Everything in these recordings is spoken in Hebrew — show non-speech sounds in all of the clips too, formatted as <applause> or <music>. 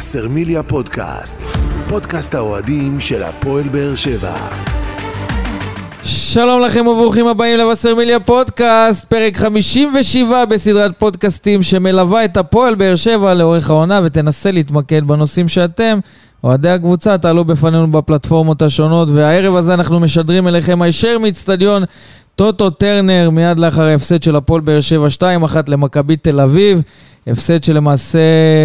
וסרמיליה פודקאסט, פודקאסט האוהדים של הפועל באר שבע. שלום לכם וברוכים הבאים לווסרמיליה פודקאסט, פרק 57 בסדרת פודקאסטים שמלווה את הפועל באר שבע לאורך העונה ותנסה להתמקד בנושאים שאתם, אוהדי הקבוצה, תעלו בפנינו בפלטפורמות השונות והערב הזה אנחנו משדרים אליכם הישר מאצטדיון טוטו טרנר מיד לאחר ההפסד של הפועל באר שבע 2-1 למכבי תל אביב. הפסד שלמעשה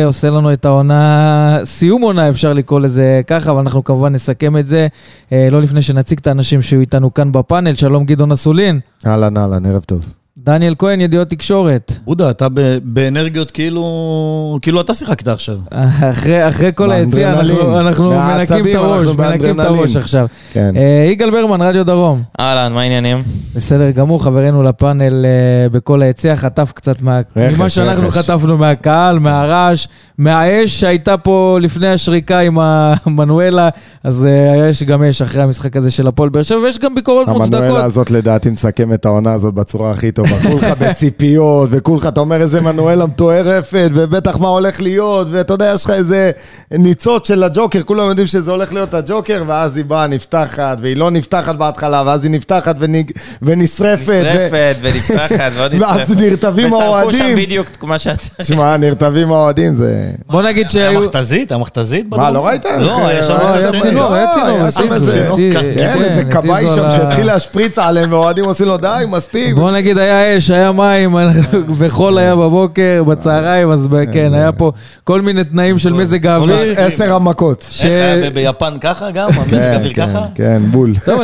עושה לנו את העונה, סיום עונה אפשר לקרוא לזה ככה, אבל אנחנו כמובן נסכם את זה. אה, לא לפני שנציג את האנשים שהיו איתנו כאן בפאנל. שלום גדעון אסולין. אהלן, אהלן, ערב טוב. דניאל כהן, ידיעות תקשורת. בודה, אתה ב- באנרגיות כאילו, כאילו אתה שיחקת עכשיו. <laughs> אחרי, אחרי כל היציאה אנחנו. אנחנו מנקים את הראש, אנחנו מנקים את. הראש עכשיו. כן. אה, יגאל ברמן, רדיו דרום. אהלן, מה העניינים? בסדר גמור, חברנו לפאנל אה, בכל היציע חטף קצת מה... רכש, ממה שאנחנו רכש. חטפנו מהקהל, מהרעש, מהאש שהייתה פה לפני השריקה עם המנואלה, אז אה, יש גם אש אחרי המשחק הזה של הפועל באר שבע, ויש גם ביקורות מוצדקות. המנואלה הזאת לדעתי מסכם את העונה הזאת בצורה הכי טובה. כולך <laughs> בציפיות, וכולך, אתה אומר איזה מנואלה מטוערפת, ובטח מה הולך להיות, ואתה יודע, יש לך איזה ניצוץ של הג'וקר, כולם יודעים שזה הולך להיות הג'וקר, ואז היא באה, נפתחת, והיא לא נפתחת בהתחלה, ואז היא נפתחת ונג... ונשרפת. ו- נשרפת ונפתחת ועוד <laughs> נשרפת. ואז נרטבים ושרפו האוהדים. שם בדיוק כמו שאתה... תשמע, נרטבים האוהדים זה... בוא נגיד שהיו... המכתזית, המכתזית מה, לא ראית? לא, היה שם אה, היה השני. צינור, היה צינור, איזה- כן, כן, כבאי שם שהתחיל להשפריץ עליהם, ואוהדים עושים לו די, מספיק. בוא נגיד היה אש, היה מים, <laughs> וחול היה בבוקר, בצהריים, אז ב- כן, היה פה כל מיני תנאים של מזג האוויר. עשר המכות. ביפן ככה גם? המזג כן, אוויר כן, ככה? כן, בול. טוב,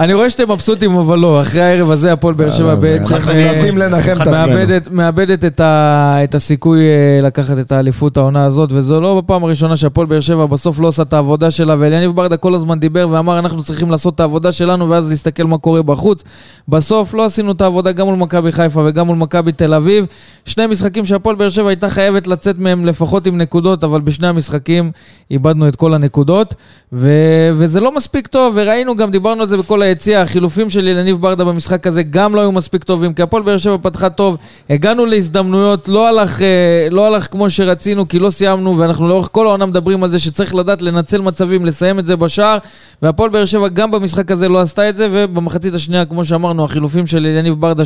אני רואה- שאתם מבסוטים, אבל לא, אחרי הערב הזה הפועל באר שבע אה, בעצם... אה, מנסים לנחם את עצמנו. מאבדת, את, ה, את הסיכוי אה, לקחת את האליפות העונה הזאת, וזו לא בפעם הראשונה שהפועל באר שבע בסוף לא עושה את העבודה שלה, ואליניב ברדה כל הזמן דיבר ואמר, אנחנו צריכים לעשות את העבודה שלנו, ואז להסתכל מה קורה בחוץ. בסוף לא עשינו את העבודה גם מול מכבי חיפה וגם מול מכבי תל אביב. שני משחקים שהפועל באר שבע הייתה חייבת לצאת מהם לפחות עם נקודות, אבל בשני המשחקים איבדנו את כל הנקודות, ו, וזה לא מספיק טוב, וראינו גם, דיברנו על זה בכל היציע, החילופים של יניב ברדה במשחק הזה גם לא היו מספיק טובים, כי הפועל באר שבע פתחה טוב, הגענו להזדמנויות, לא הלך, אה, לא הלך כמו שרצינו, כי לא סיימנו, ואנחנו לאורך כל העונה מדברים על זה שצריך לדעת לנצל מצבים, לסיים את זה בשער, והפועל באר שבע גם במשחק הזה לא עשתה את זה, ובמחצית השנייה, כמו שאמרנו, החילופים של יניב ברדה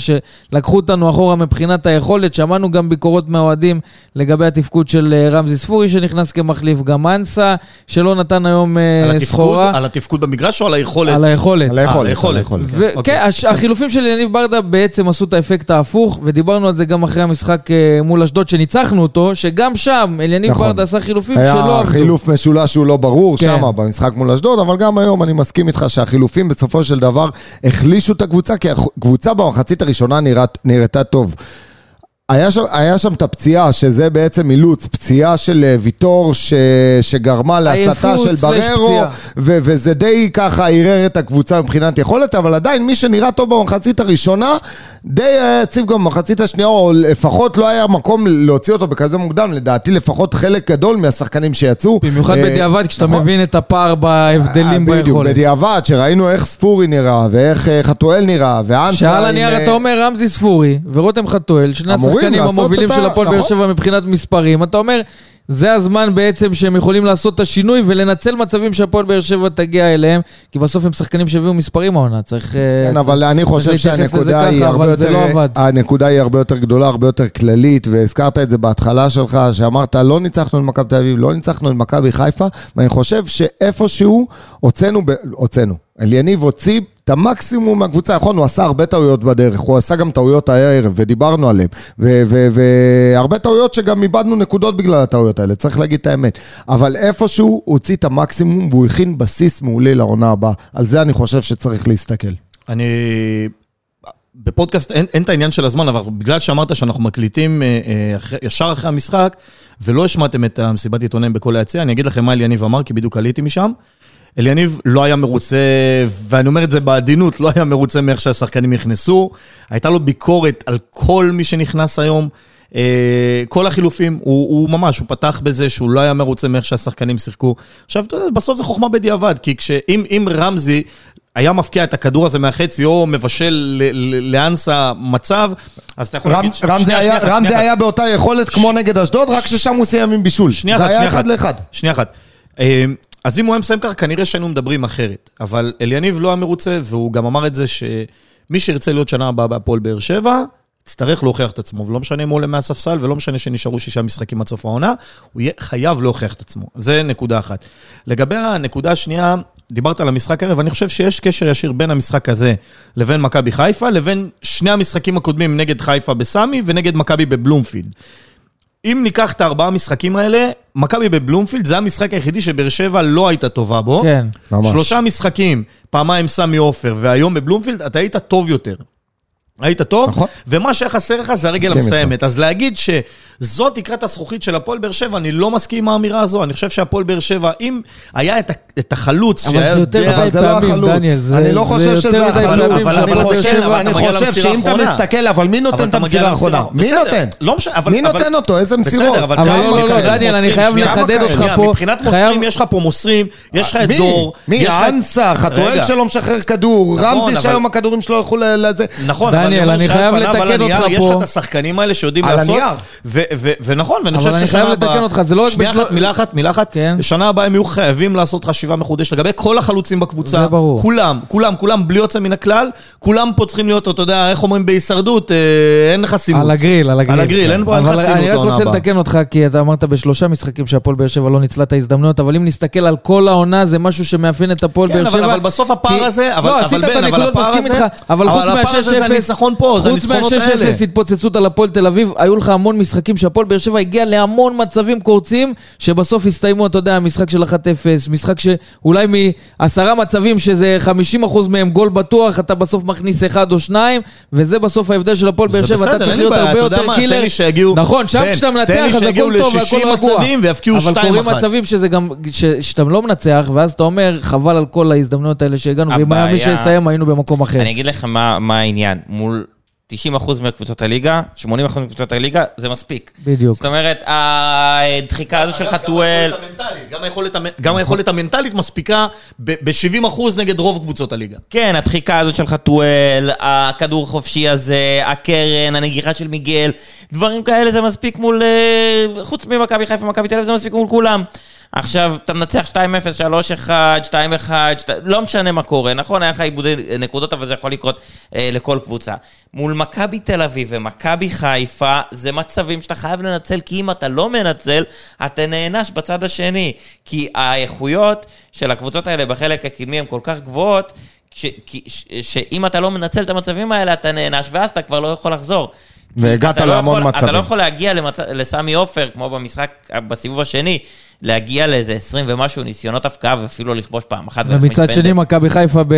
שלקחו אותנו אחורה מבחינת היכולת, שמענו גם ביקורות מהאוהדים לגבי התפקוד של אה, רמזי ספורי שנכנס כמחליף, גם אנסה, שלא נתן היום אה, על סחורה. על התפקוד במגרש או על היכולת? על היכולת. על היכולת. אה, היכולת. אוקיי. הש- החילופים של יניב ברדה בעצם עשו את האפקט ההפוך, ודיברנו על זה גם אחרי המשחק מול אשדוד שניצחנו אותו, שגם שם אליניב נכון. ברדה עשה חילופים שלא היה עבדו. חילוף משולש שהוא לא ברור כן. שם במשחק מול אשדוד, אבל גם היום אני מסכים איתך שהחילופים בסופו של דבר החלישו את הקבוצה, כי הקבוצה במחצית הראשונה נראית- נראתה טוב. היה שם, היה שם את הפציעה, שזה בעצם אילוץ, פציעה של אה, ויטור ש, שגרמה להסתה של בררו. ו, וזה די ככה ערער את הקבוצה מבחינת יכולת, אבל עדיין מי שנראה טוב במחצית הראשונה, די היה יציב גם במחצית השנייה, או לפחות לא היה מקום להוציא אותו בכזה מוקדם, לדעתי לפחות חלק גדול מהשחקנים שיצאו. במיוחד אה, בדיעבד, כשאתה נכון. מבין את הפער בהבדלים אה, בדיוק, ביכולת. בדיעבד, שראינו איך ספורי נראה, ואיך אה, חתואל נראה, ואנסה... שעל הנייר אה, אתה אומר רמזי ספורי ורותם חתואל, שני השחקנים המובילים של הפועל באר נכון. שבע מבחינת מספרים, אתה אומר, זה הזמן בעצם שהם יכולים לעשות את השינוי ולנצל מצבים שהפועל באר שבע תגיע אליהם, כי בסוף הם שחקנים שהביאו מספרים העונה, צריך... אה, כן, צריך- אבל אני חושב שהנקודה ככה, היא הרבה יותר, לא עבד. הנקודה היא הרבה יותר גדולה, הרבה יותר כללית, והזכרת את זה בהתחלה שלך, שאמרת לא ניצחנו את מכבי תל אביב, לא ניצחנו את מכבי חיפה, ואני חושב שאיפשהו הוצאנו, הוצאנו, אליניב הוציא את המקסימום מהקבוצה, נכון, הוא עשה הרבה טעויות בדרך, הוא עשה גם טעויות הערב, ודיברנו עליהן, והרבה טעויות שגם איבדנו נקודות בגלל הטעויות האלה, צריך להגיד את האמת. אבל איפשהו הוא הוציא את המקסימום, והוא הכין בסיס מעולה לעונה הבאה. על זה אני חושב שצריך להסתכל. אני... בפודקאסט אין, אין את העניין של הזמן, אבל בגלל שאמרת שאנחנו מקליטים אה, אה, ישר אחרי המשחק, ולא השמעתם את המסיבת עיתונאים בכל היציע, אני אגיד לכם מה אליניב אמר, כי בדיוק עליתי משם. אליניב לא היה מרוצה, ואני אומר את זה בעדינות, לא היה מרוצה מאיך שהשחקנים נכנסו. הייתה לו ביקורת על כל מי שנכנס היום. אה, כל החילופים, הוא, הוא ממש, הוא פתח בזה שהוא לא היה מרוצה מאיך שהשחקנים שיחקו. עכשיו, אתה יודע, בסוף זה חוכמה בדיעבד, כי כשאם אם רמזי, היה מפקיע את הכדור הזה מהחצי, או מבשל לאנסה מצב, אז אתה יכול רם, להגיד... ש- זה שנייה, היה, שנייה, רם שנייה זה אחת. היה באותה יכולת כמו נגד אשדוד, רק ששם הוא סיים עם בישול. שנייה זה אחת, היה שנייה אחד אחת. לאחד. שנייה אחת. אז אם הוא היה מסיים ככה, כנראה שהיינו מדברים אחרת. אבל אליניב לא היה מרוצה, והוא גם אמר את זה שמי שירצה להיות שנה הבאה בהפועל באר שבע, יצטרך להוכיח את עצמו, ולא משנה אם הוא עולה מהספסל, ולא משנה שנשארו שישה משחקים עד סוף העונה, הוא יהיה חייב להוכיח את עצמו. זה נקודה אחת. לגבי הנקודה השנייה, דיברת על המשחק הערב, אני חושב שיש קשר ישיר בין המשחק הזה לבין מכבי חיפה, לבין שני המשחקים הקודמים נגד חיפה בסמי ונגד מכבי בבלומפילד. אם ניקח את הארבעה משחקים האלה, מכבי בבלומפילד זה המשחק היחידי שבאר שבע לא הייתה טובה בו. כן. ממש. שלושה משחקים, פעמיים סמי עופר, והיום בבלומפילד, אתה היית טוב יותר. היית טוב, נכון. ומה שהיה חסר לך זה הרגל המסיימת. אז להגיד שזאת תקרת הזכוכית של הפועל באר שבע, אני לא מסכים עם האמירה הזו. אני חושב שהפועל באר שבע, אם היה את, ה- את החלוץ אבל שהיה זה יותר יודע- אבל מדי לא פעמים. דניאל, אני לא חושב שזה החלוץ. אבל- אני אבל חושב, אבל אני שאם אתה. מסתכל, אבל מי אבל נותן את המסירה האחרונה? מי נותן? לא אבל... מי אבל- נותן אותו? איזה מסירות? בסדר, אבל אבל לא, לא, לא, כאלה דניאל, אני? חייב לחדד כמה אותך? פה. מבחינת חייב- מוסרים, יש לך פה מוסרים, יש לך את? דור. מי? יש חתואל רגע. שלא משחרר כדור, נכון, רמזי אבל- שהיום הכדורים שלו הלכו לזה. נכון, אבל דניאל, אני חייב על לתקן הנייר אותך יש פה. לך את השחקנים האלה שיודעים על לעשות. הנייר. ו- ו- ונכון, ואני אבל חושב אני ששנה חייב הבאה... לתקן אותך, זה לא רק מילה אחת, מילה אחת. כן. בשנה הבאה הם יהיו חייבים לעשות חשיבה מחודשת לגבי כל החלוצים בקבוצה. זה ברור. כולם, כולם, כולם, בלי יוצא מן הכלל. כולם פה צריכים להיות, אתה יודע, איך אומרים בהישרדות, אה, אין חסינות. על הגריל, על הגריל. על הגריל, אין פה- אין חסינות אני רק רוצה. לתקן אותך, כי אתה אמרת בשלושה משחקים שהפועל באר שבע לא ניצלה את ההזדמנויות, אבל אם נסתכל על כל העונה, זה משהו שמאפיין את הפועל כן, באר שבע. אבל בסוף הפער הזה, אבל- לא, אבל בן, את אבל הפער הזה- אבל הפער הזה זה מה-6-0, הניצחון פה, זה חוץ הניצחונות האלה. מה-6-0 התפוצצות על הפועל תל אביב, היו לך המון משחקים שהפועל באר שבע הגיע להמון מצבים קורצים, שבסוף הסתיימו, אתה יודע, משחק של 1-0, משחק שאולי מעשרה מצבים שזה 50% מהם גול בטוח, אתה בסוף מכניס אחד או שניים, וזה בסוף ההבדל של הפועל באר שבע, אתה צריך להיות בעיה, הרבה יותר קילר. תן לי שיגיעו- נכון, שם כשאתה מנצח אז הכל טוב ל-60 והכל רגוע. מצבים אבל 2-1. קורים מצבים שזה גם, ש- שאתה לא מנצח, ואז אתה אומר, חבל על כל ההזדמנויות האלה שהגענו, ואם היה מי שיסיים היינו במקום אחר. אני אגיד לך מה מה העניין. מול 90% מקבוצות הליגה, 80% מקבוצות הליגה, זה מספיק. בדיוק. זאת אומרת, הדחיקה הזאת של חתואל... גם היכולת המנטלית, גם היכולת המנטלית מספיקה ב-70% נגד רוב קבוצות הליגה. כן, הדחיקה הזאת של חתואל, הכדור החופשי הזה, הקרן, הנגיחה של מיגל, דברים כאלה זה מספיק מול... אה, חוץ ממכבי חיפה ומכבי תל אביב זה מספיק מול כולם. עכשיו, אתה מנצח 2-0, 3-1, 2-1, לא משנה מה קורה, נכון, היה לך איבודי נקודות, אבל זה יכול לקרות אה, לכל קבוצה. מול מכבי תל אביב ומכבי חיפה, זה מצבים שאתה חייב לנצל, כי אם אתה לא מנצל, אתה נענש בצד השני. כי האיכויות של הקבוצות האלה בחלק הקדמי הן כל כך גבוהות, ש, כי- ש, שאם אתה לא מנצל את המצבים האלה, אתה נענש, ואז אתה כבר לא יכול לחזור. והגעת לא להמון יכול- מצבים. אתה לא יכול להגיע למצ... לסמי עופר, כמו במשחק, בסיבוב השני, להגיע לאיזה 20 ומשהו ניסיונות הפקעה, ואפילו לכבוש פעם אחת. ומצד שני. מכבי חיפה ב...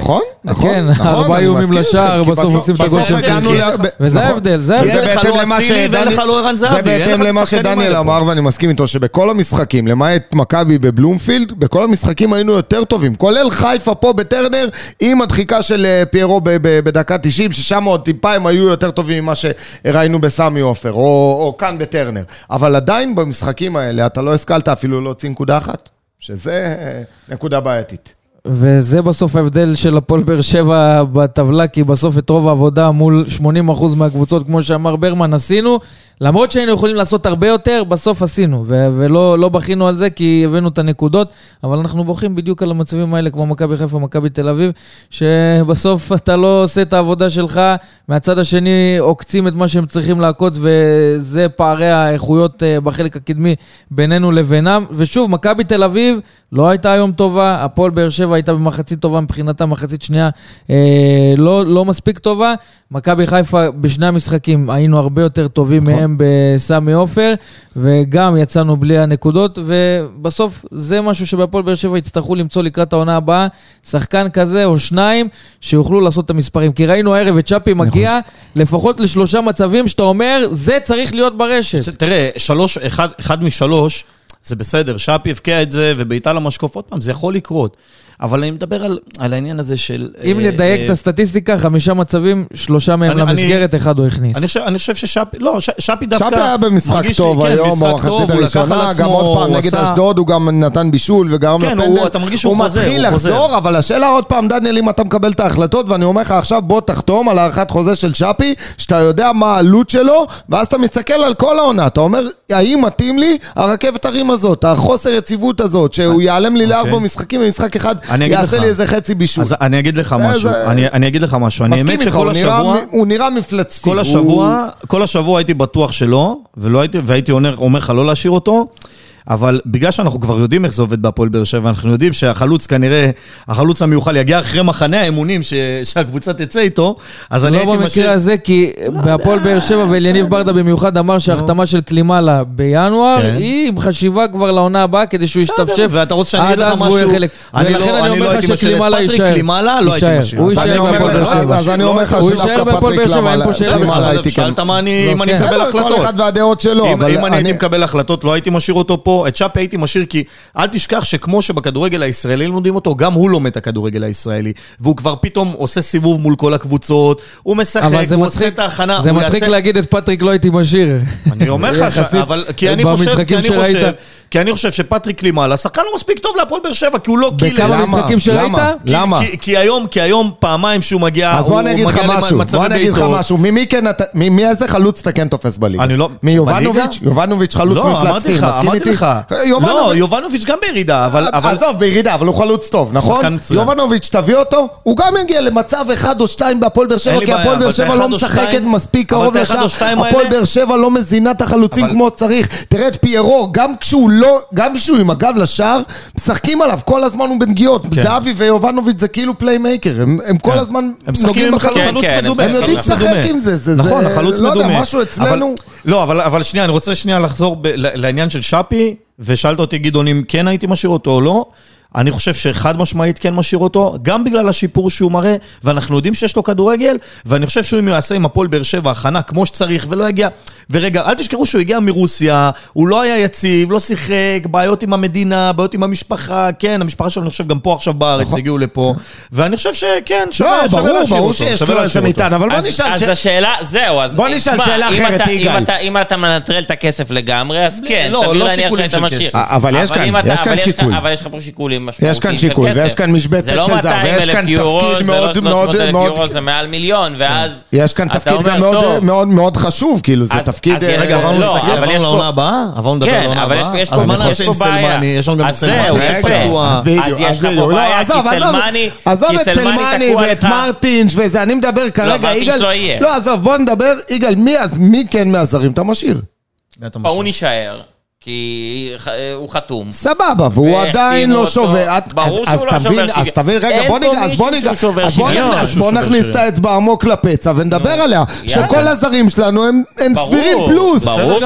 נכון, נכון, כן, נכון, ארבעה איומים לשער, בסוף עושים את הגול של ב- וזה נכון. ההבדל, זה ההבדל. אין לך בהתאם לא למה אצילי ואין שדני- לך לא ערן זהבי, זה בהתאם למה השחקנים שדניאל. אמר, ואני מסכים איתו, שבכל המשחקים, למעט מכבי בבלומפילד, בכל המשחקים היינו יותר טובים. כולל חיפה פה בטרנר, עם הדחיקה של אה, פיירו בדקה 90, ששם עוד טיפה הם היו יותר טובים ממה שראינו בסמי עופר, או או כאן בטרנר. אבל עדיין במשחקים האלה, אתה לא השכלת אפילו להוציא נקודה אחת, שזה אה, נקודה בעייתית. וזה בסוף ההבדל של הפועל באר שבע בטבלה, כי בסוף את רוב העבודה מול 80% מהקבוצות, כמו שאמר ברמן, עשינו. למרות שהיינו יכולים לעשות הרבה יותר, בסוף עשינו, ו- ולא לא בכינו על זה כי הבאנו את הנקודות, אבל אנחנו בוכים בדיוק על המצבים האלה, כמו מכבי חיפה, מכבי תל אביב, שבסוף <laughs> אתה לא עושה את העבודה שלך, מהצד השני עוקצים את מה שהם צריכים לעקוץ, וזה פערי האיכויות אה, בחלק הקדמי בינינו לבינם. ושוב, מכבי תל אביב לא הייתה היום טובה, הפועל באר שבע הייתה במחצית טובה מבחינתה, מחצית שנייה אה, לא, לא מספיק טובה. מכבי חיפה בשני המשחקים היינו הרבה יותר טובים נכון. מהם בסמי עופר, וגם יצאנו בלי הנקודות, ובסוף זה משהו שבהפועל באר שבע יצטרכו למצוא לקראת העונה הבאה, שחקן כזה או שניים שיוכלו לעשות את המספרים. כי ראינו הערב את צ'אפי מגיע לפחות לשלושה מצבים שאתה אומר, זה צריך להיות ברשת. תראה, שלוש, אחד, אחד משלוש, זה בסדר, שפי הבקיע את זה ובעיטה למשקוף, עוד פעם, זה יכול לקרות. אבל אני מדבר על, על העניין הזה של... אם אה, נדייק אה, את הסטטיסטיקה, חמישה מצבים, שלושה מהם אני- אני- למסגרת, אחד הוא הכניס. אני חושב, אני חושב ששאפי, לא, ש, שפי דווקא... שפי היה במשחק טוב כן, היום, לקח על הראשונה, גם עוד פעם נגד עשה- אשדוד, הוא גם נתן בישול וגרם כן, לפנדל. הוא- אתה מרגיש שהוא חוזר, מתחיל הוא חוזר. לחזור, אבל השאלה עוד פעם, דניאל, אם אתה מקבל את ההחלטות, ואני אומר לך עכשיו, בוא תחתום על הארכת חוזה של שפי, שאתה יודע מה העלות שלו, ואז אתה מסתכל על כל העונה, אתה אומר, האם מתאים לי הרכבת הרים הזאת, החוסר יציבות הזאת, שהוא ייעלם לי לארבע אוקיי. משחקים במשחק אחד, אני אגיד יעשה. לי איזה חצי בישול. אז אני אגיד לך זה- משהו, אני, אגיד לך משהו. אני האמת שכל השבוע... הוא נראה מפלצתי. כל השבוע, כל השבוע הייתי בטוח שלא, והייתי אומר לך לא להשאיר אותו, אבל בגלל שאנחנו כבר יודעים איך זה עובד בהפועל באר שבע, אנחנו יודעים שהחלוץ כנראה, החלוץ המיוחל יגיע אחרי מחנה האימונים ש, שהקבוצה תצא איתו, אז אני לא הייתי במקרה משאיר... הזה, כי בהפועל באר שבע ואליניב ברדה במיוחד אמר שההחתמה של קלימאלה בינואר, כן. היא עם חשיבה כבר לעונה הבאה, כדי שהוא ישתפשף ואתה רוצה שאני אגיד לך משהו? חלק. אני ולכן לא- אני אני אומר לא לך הייתי משאיר את שקלימאלה פטריק יישאר. קלימאלה, לא הייתי. משאיר. הוא יישאר בהפועל באר שבע. אז אני אומר לך שדווקא בהפועל פטריק באר שבע, אין פה קלימאלה- שאלה קלימאלה בכלל. הייתי כן. שאלת מה אני, לא, בסדר, החלטות. כל אחד והדעות שלו, אם, אבל אם אני אני- הייתי מקבל החלטות, לא הייתי משאיר אותו פה. את שפי הייתי משאיר כי אל תשכח שכמו שבכדורגל הישראלי לומדים אותו, גם הוא לומד את הכדורגל הישראלי. והוא כבר פתאום עושה סיבוב מול כל הקבוצות, הוא משחק, הוא עושה מצחיק, את ההכנה. זה מצחיק יעשה- להגיד את פטריק לא הייתי משאיר. אני אומר לך, ש... אבל כי אני חושב, כי אני חושב, כי אני חושב שפטריק קלימאלה, שחקן לא מספיק טוב להפועל באר שבע, כי הוא לא killer. בכמה? משחקים שראית? למה? כי- למה? כי, כי היום, כי היום פעמיים שהוא מגיע, אז בוא אני אגיד לך משהו, בוא אני אגיד לך. משהו, ממי כן אתה, מאיזה חלוץ אתה כן תופס בליגה? אני לא- מיובנוביץ'? יובנוביץ' חלוץ לא, מפלצתי, מסכים איתי? לא, יובנוביץ'- גם בירידה, אבל... אבל- עזוב, בירידה, אבל הוא חלוץ טוב, נכון? יובנוביץ', תביא אותו, הוא גם יגיע למצב אחד או שתיים בהפועל באר שבע, כי הפועל באר שבע לא משחקת מספיק קרוב. שתיים הפועל באר שבע לא מזינה את החלוצים כמו שצריך. תראה את פיירו, גם כשהוא לא, גם כשהוא עם הגב לשער, משחקים עליו, כל הזמן הוא בנגיעות. כן. זהבי ויובנוביץ' זה כאילו playmaker, הם הם כל הזמן הם נוגעים עם בחלוץ. כן, חלוץ כן, הם מדומה. הם יודעים לשחק מדומה. עם זה, זה- נכון, זה- החלוץ לא יודע, מדומה. משהו אצלנו- אבל- לא, אבל אבל שנייה, אני רוצה שנייה לחזור ב- ל- לעניין של שפי, ושאלת אותי, גדעון, אם כן הייתי משאיר אותו או לא. אני חושב שחד משמעית כן משאיר אותו, גם בגלל השיפור שהוא מראה, ואנחנו יודעים שיש לו כדורגל, ואני חושב שהוא הוא יעשה עם הפועל באר שבע הכנה כמו שצריך, ולא יגיע... ורגע, אל תשכחו שהוא הגיע מרוסיה, הוא לא היה יציב, לא שיחק, בעיות עם המדינה, בעיות עם המשפחה, כן, המשפחה שלו, אני חושב, גם פה עכשיו בארץ, הגיעו לפה, ואני חושב שכן, לא, שווה ברור, להשאיר ברור אותו. שיש לו איזה אותו. מטען, אבל בוא אז, נשאל... אז ש- השאלה, זהו, אז בוא נשאל שאלה אם אחרת, אתה- יגאל. אם אתה- אם אתה מנטרל את הכסף לגמרי, אז כן, לא, סביר לא להניח של משאיר. אבל יש כאן- יש. אבל לך פה שיקולים משמעותיים יש כאן של שיקול, כסף. ויש כאן משבצת זה לא של זר, 200 ויש אלף כאן יורו, תפקיד זה לא מאוד 300 מאוד אלף מאוד- יורו, זה מעל מיליון, ואז... יש כאן תפקיד גם מאוד, מאוד מאוד חשוב, כאילו, זה אז- תפקיד... אז יש- רגע, עברנו לא, לסכם, עברנו פה- לעונה הבאה? עברנו לדבר על כן, העונה אבל יש הבאה? פה- יש אז פה- מה יש נעשה פה עם בעיה. סלמני? יש לנו גם אז סלמני זהו, שהוא יפה. פצוע. אז יש לך. פה לא, בעיה, כי עזוב, סלמני- עזוב את סלמני ואת מרטינש וזה, אני מדבר כרגע, מרטינש יגאל... לא יהיה. לא, עזוב, בוא נדבר, יגאל, מי אז, כן מהזרים אתה משאיר? הוא משאיר? כי ח- הוא חתום. סבבה, והוא עדיין לא. שובר. את- ברור אז- שהוא אז לא תבין- שובר אז שוויון. תבין, רגע, אין בוא פה ניגע, אז מישהו בוא ניגע, שהוא שובר אז בוא שוויון. נכניס- את. האצבע עמוק לפצע ונדבר עליה. יאללה. שכל הזרים שלנו הם סבירים פלוס.